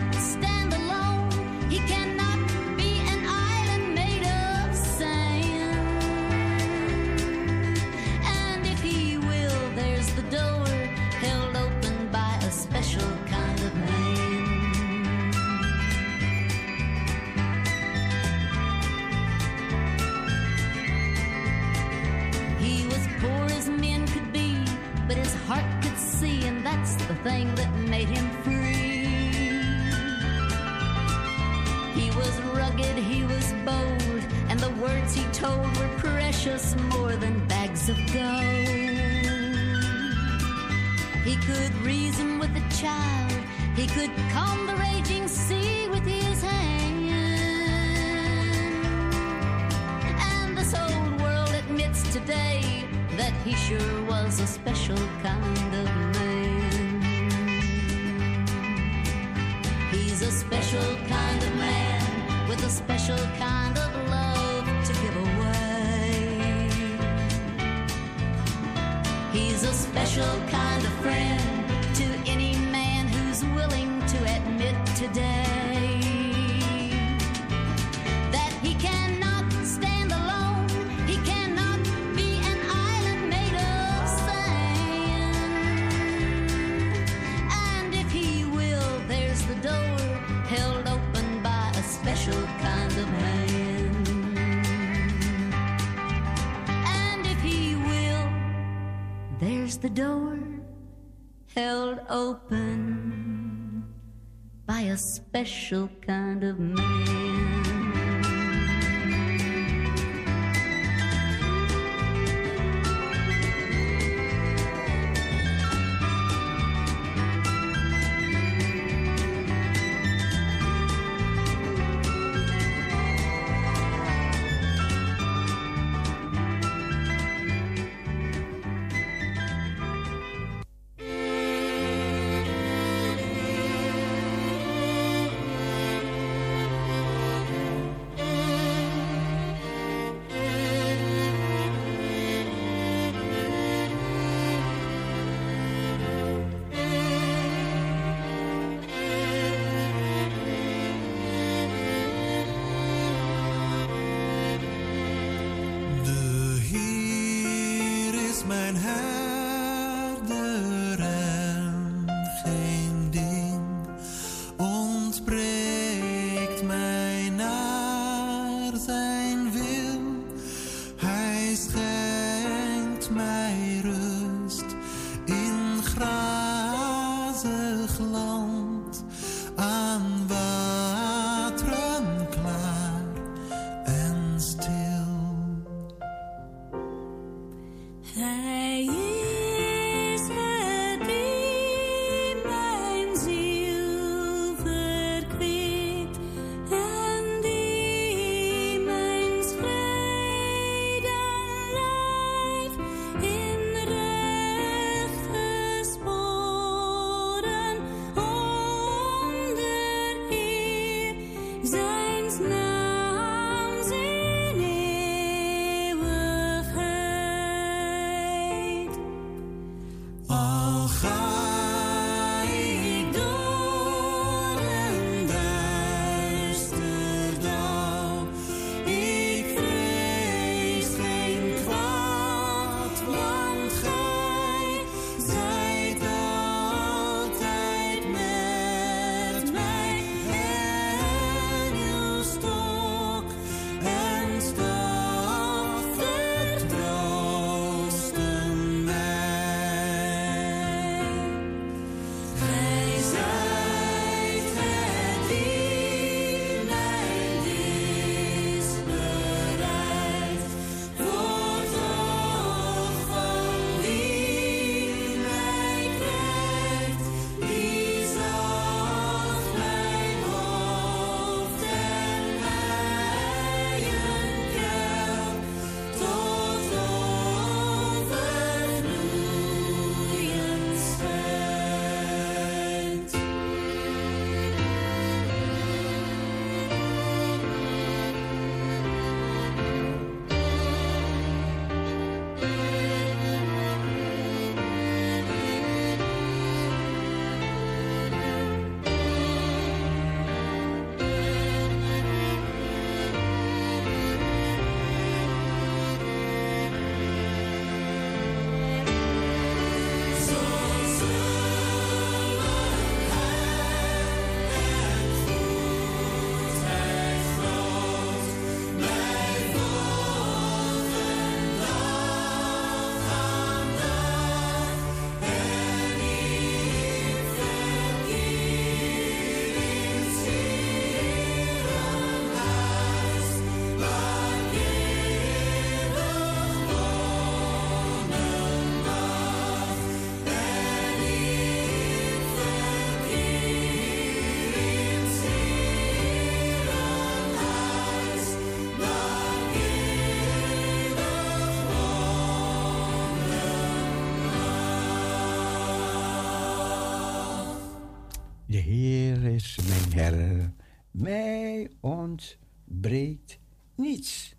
thing that made him free. He was rugged, he was bold, and the words he told were precious more than bags of gold. He could reason with a child, he could calm the raging sea with his hand. And this old world admits today that he sure was a special kind of door held open by a special kind of man. Thy face in righteousness.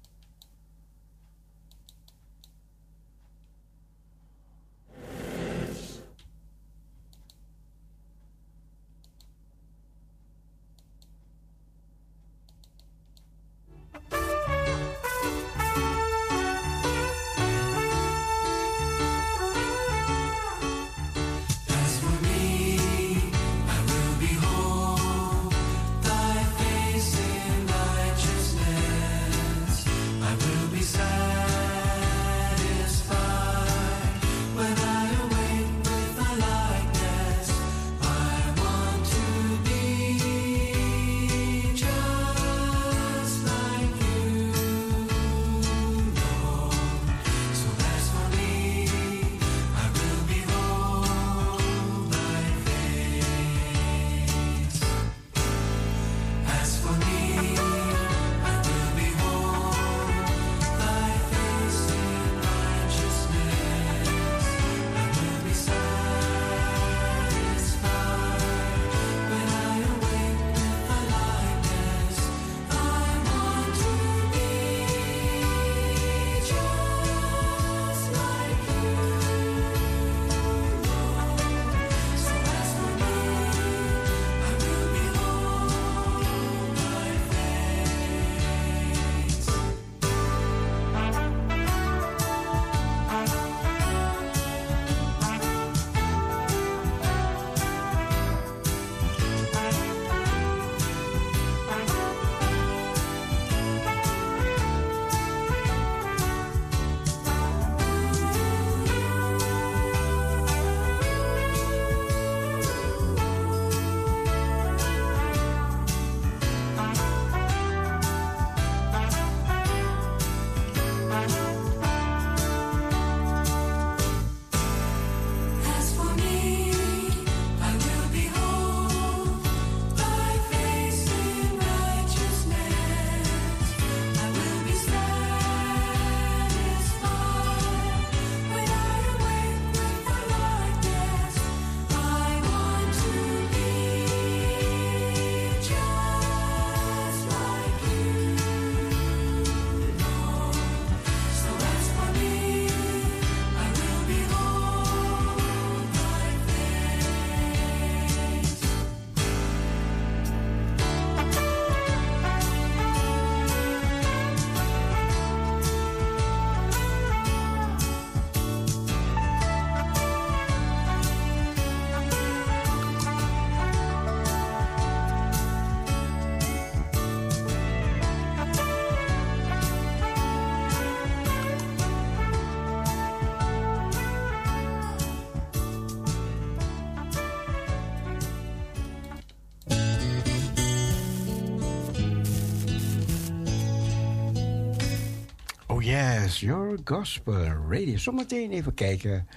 Yes, your gospel radio. Zometeen even kijken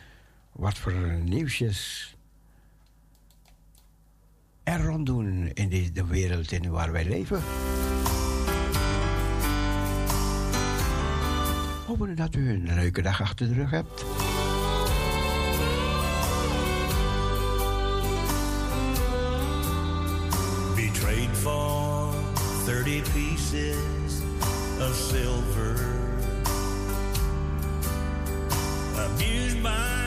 wat voor nieuwsjes er rond doen in de, de wereld in waar wij leven. Hopen dat u een leuke dag achter de rug hebt. Betrayed for 30 pieces of silver. mind.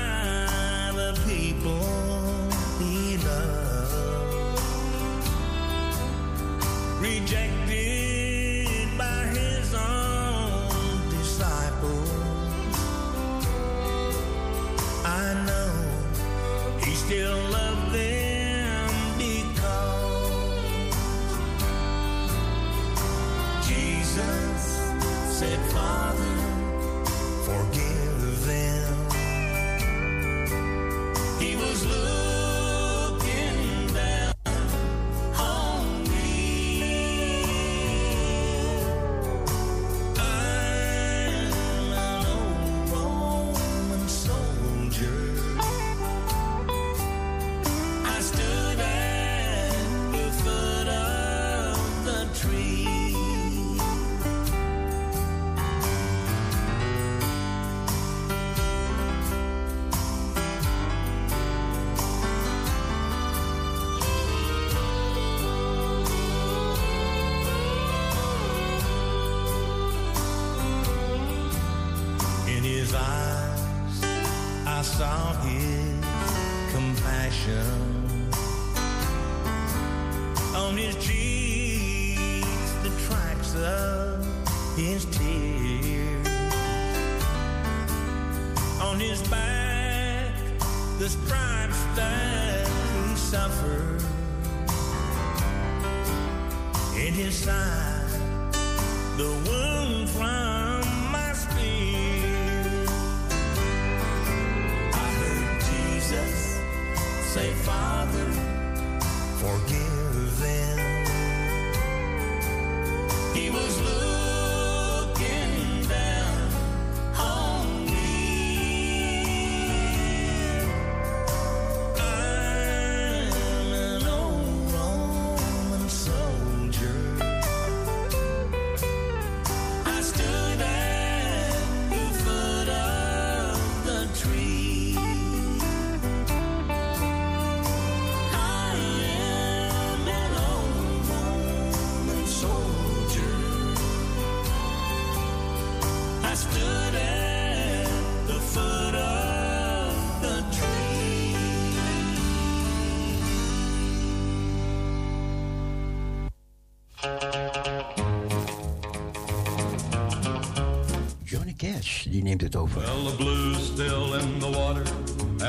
Neemt het over. Well, the blue's still in the water,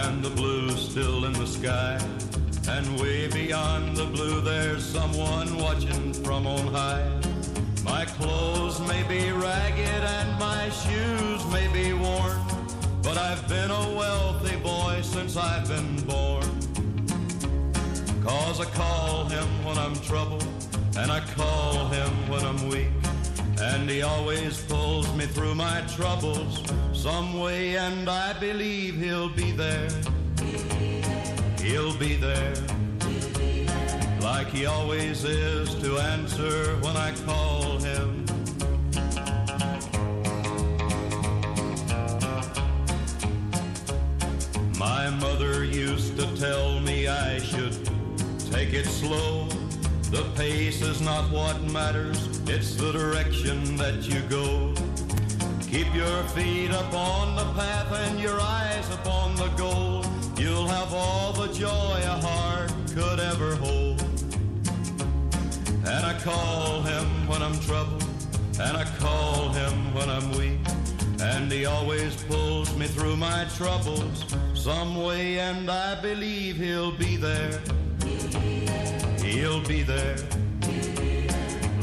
and the blue's still in the sky. And way beyond the blue, there's someone watching from on high. My clothes may be ragged and my shoes may be worn, but I've been a wealthy boy since I've been born. Cause I call him when I'm troubled, and I call him when I'm weak. And he always pulls me through my troubles some way, and I believe he'll be there. He'll be there. Like he always is to answer when I call him. My mother used to tell me I should take it slow. The pace is not what matters, it's the direction that you go. Keep your feet up on the path and your eyes upon the goal. You'll have all the joy a heart could ever hold. And I call him when I'm troubled, and I call him when I'm weak. And he always pulls me through my troubles some way, and I believe he'll be there. He'll be there.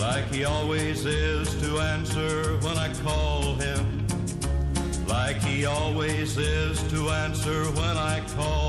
Like he always is to answer when I call him. Like he always is to answer when I call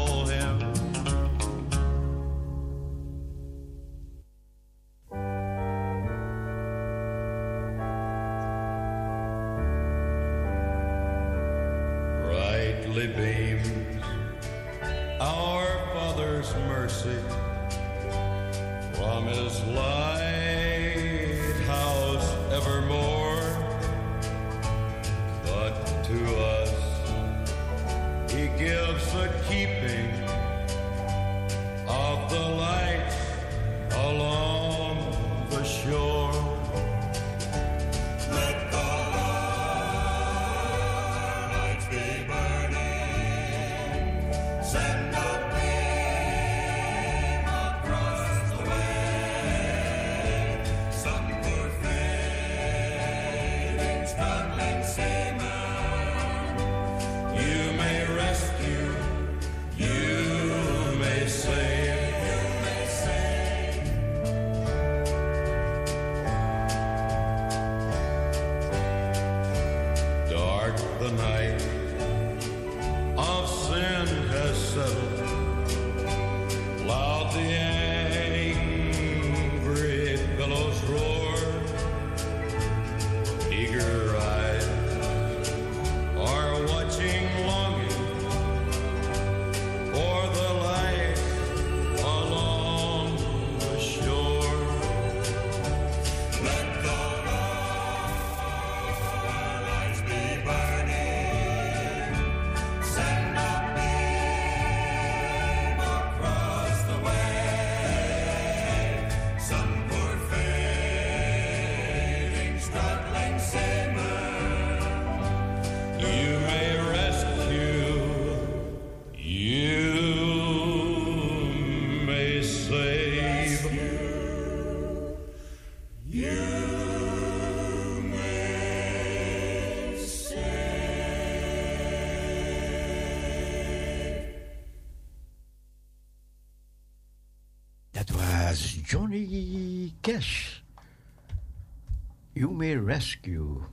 may rescue,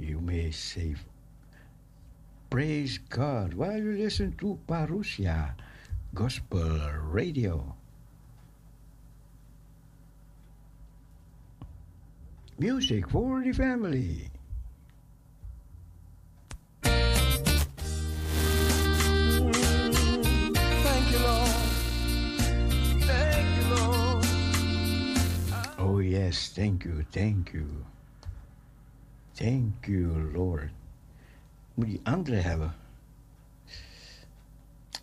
you may save. Praise God while you listen to Parousia Gospel Radio. Music for the family. Yes, thank you, thank you. Thank you, Lord. Moet die andere hebben.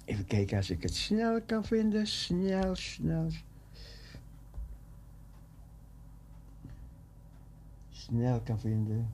Even kijken als ik het snel kan vinden. Snel, snel. Snel kan vinden.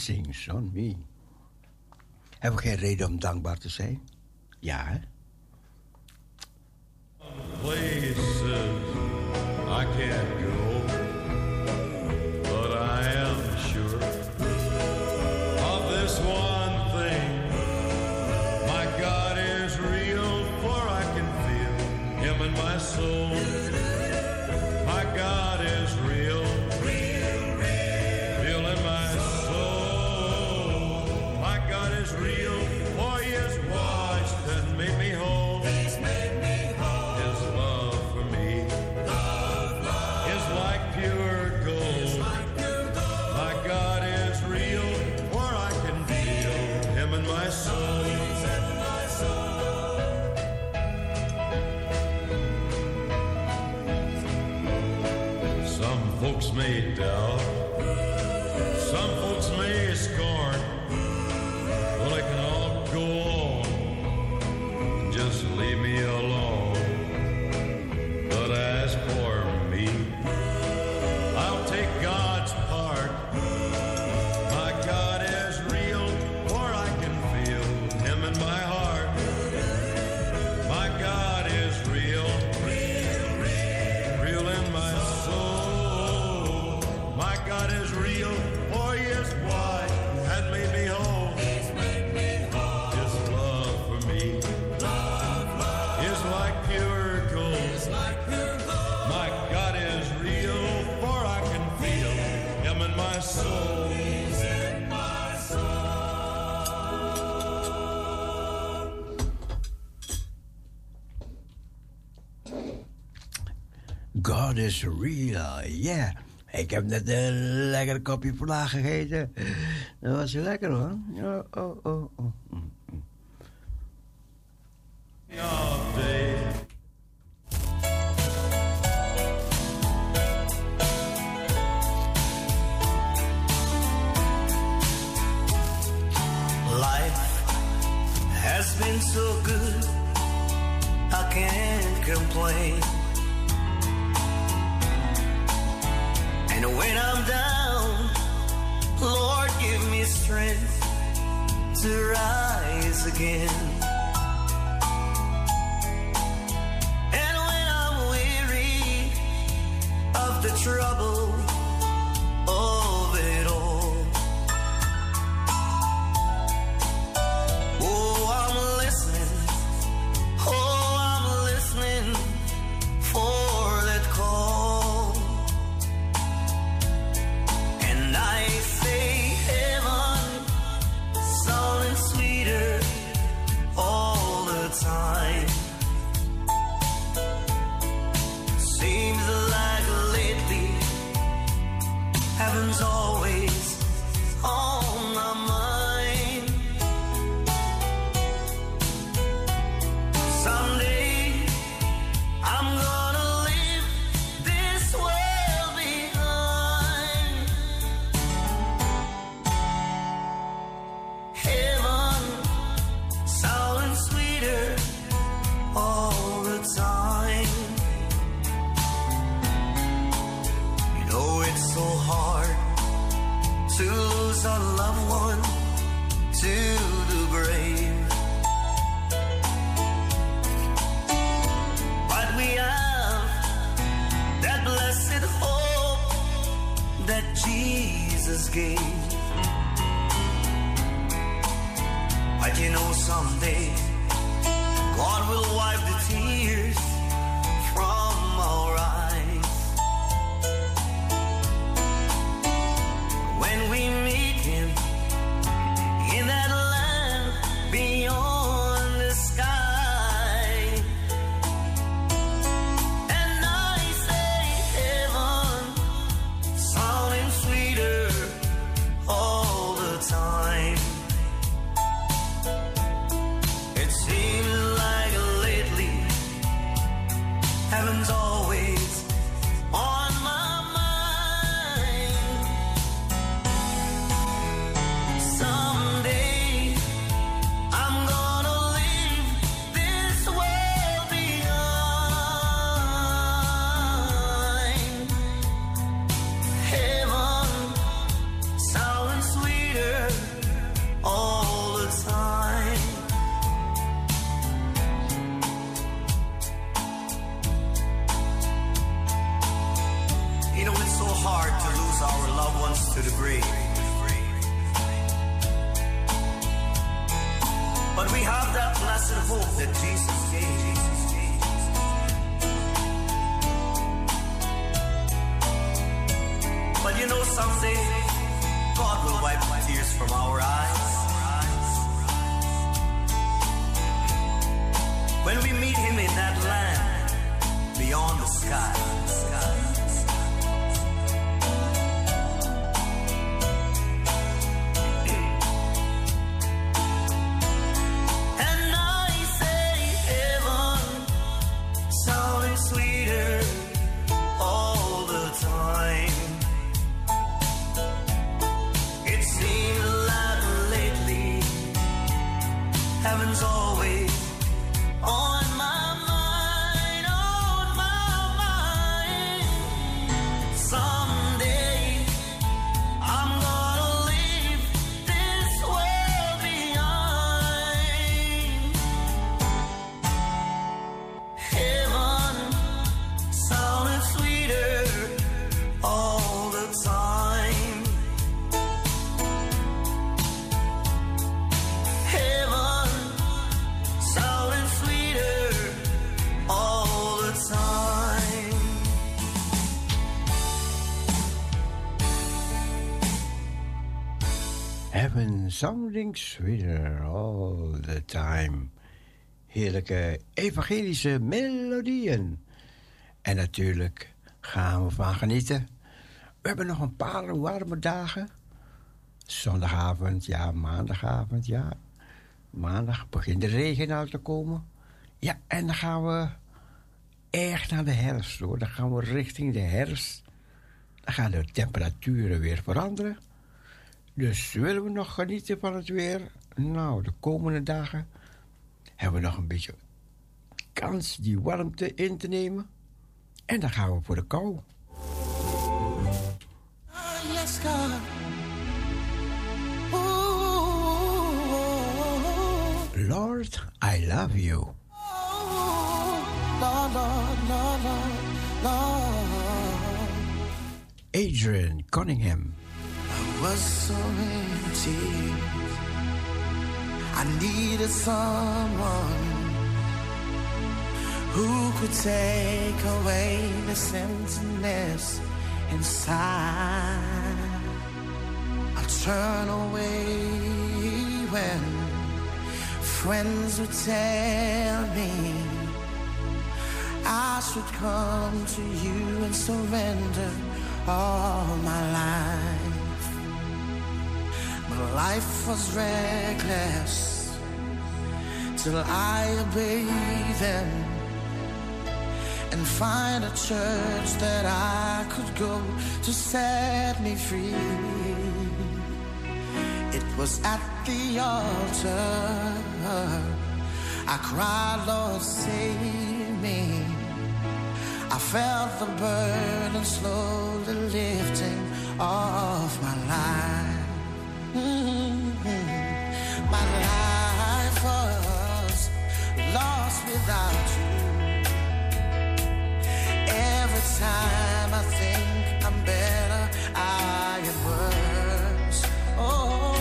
blessings on me. Hebben we geen reden om dankbaar te zijn? Ja, hè? Ja, yeah. Ik heb net een lekker kopje vandaag gegeten. Dat was lekker hoor. Ja, oh, oh, oh. Ja, Life has been so good, I can't complain. When I'm down, Lord, give me strength to rise again. Sounding sweeter all the time. Heerlijke evangelische melodieën. En natuurlijk gaan we van genieten. We hebben nog een paar warme dagen. Zondagavond, ja, maandagavond, ja. Maandag begint de regen uit te komen. Ja, en dan gaan we echt naar de herfst hoor. Dan gaan we richting de herfst. Dan gaan de temperaturen weer veranderen. Dus willen we nog genieten van het weer? Nou, de komende dagen hebben we nog een beetje kans die warmte in te nemen. En dan gaan we voor de kou. Lord, I love you. Lord. Adrian Cunningham. Was so empty. I needed someone who could take away the emptiness inside. I turn away when friends would tell me I should come to you and surrender all my life. My life was reckless till I obeyed them and find a church that I could go to set me free. It was at the altar I cried, Lord, save me. I felt the burden slowly lifting off my life. Mm-hmm. My life was lost without you. Every time I think I'm better, I am worse. Oh,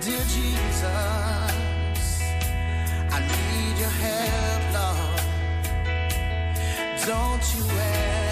dear Jesus, I need your help, Lord. Don't you ever.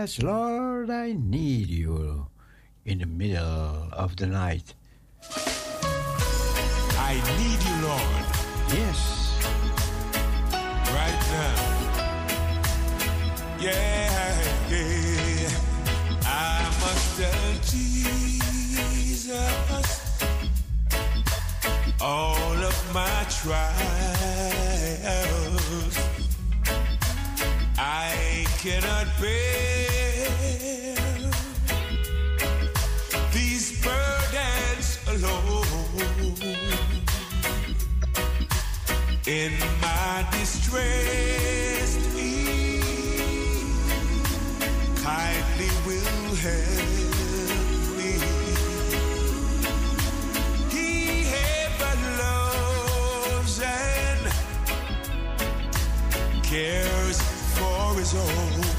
Yes, Lord, I need you in the middle of the night. is.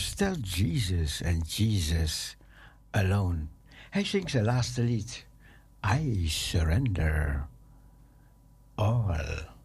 just tell Jesus and Jesus alone. I think the last elite. I surrender all.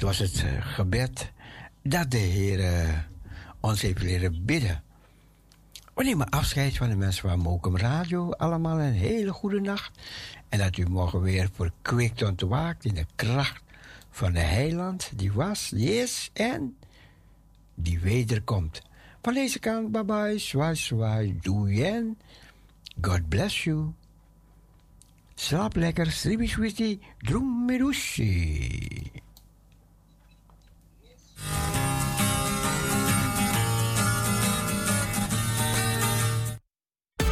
Dat was het eh, gebed dat de Heer eh, ons heeft leren bidden. We nemen afscheid van de mensen van Mokum Radio. Allemaal een hele goede nacht. En dat u morgen weer verkwikt ontwaakt in de kracht van de heiland. Die was, die is en die wederkomt. Van deze kant, bye bye, zwaai zwaai, doei en God bless you. Slaap lekker, slibi sweetie, droom Bye.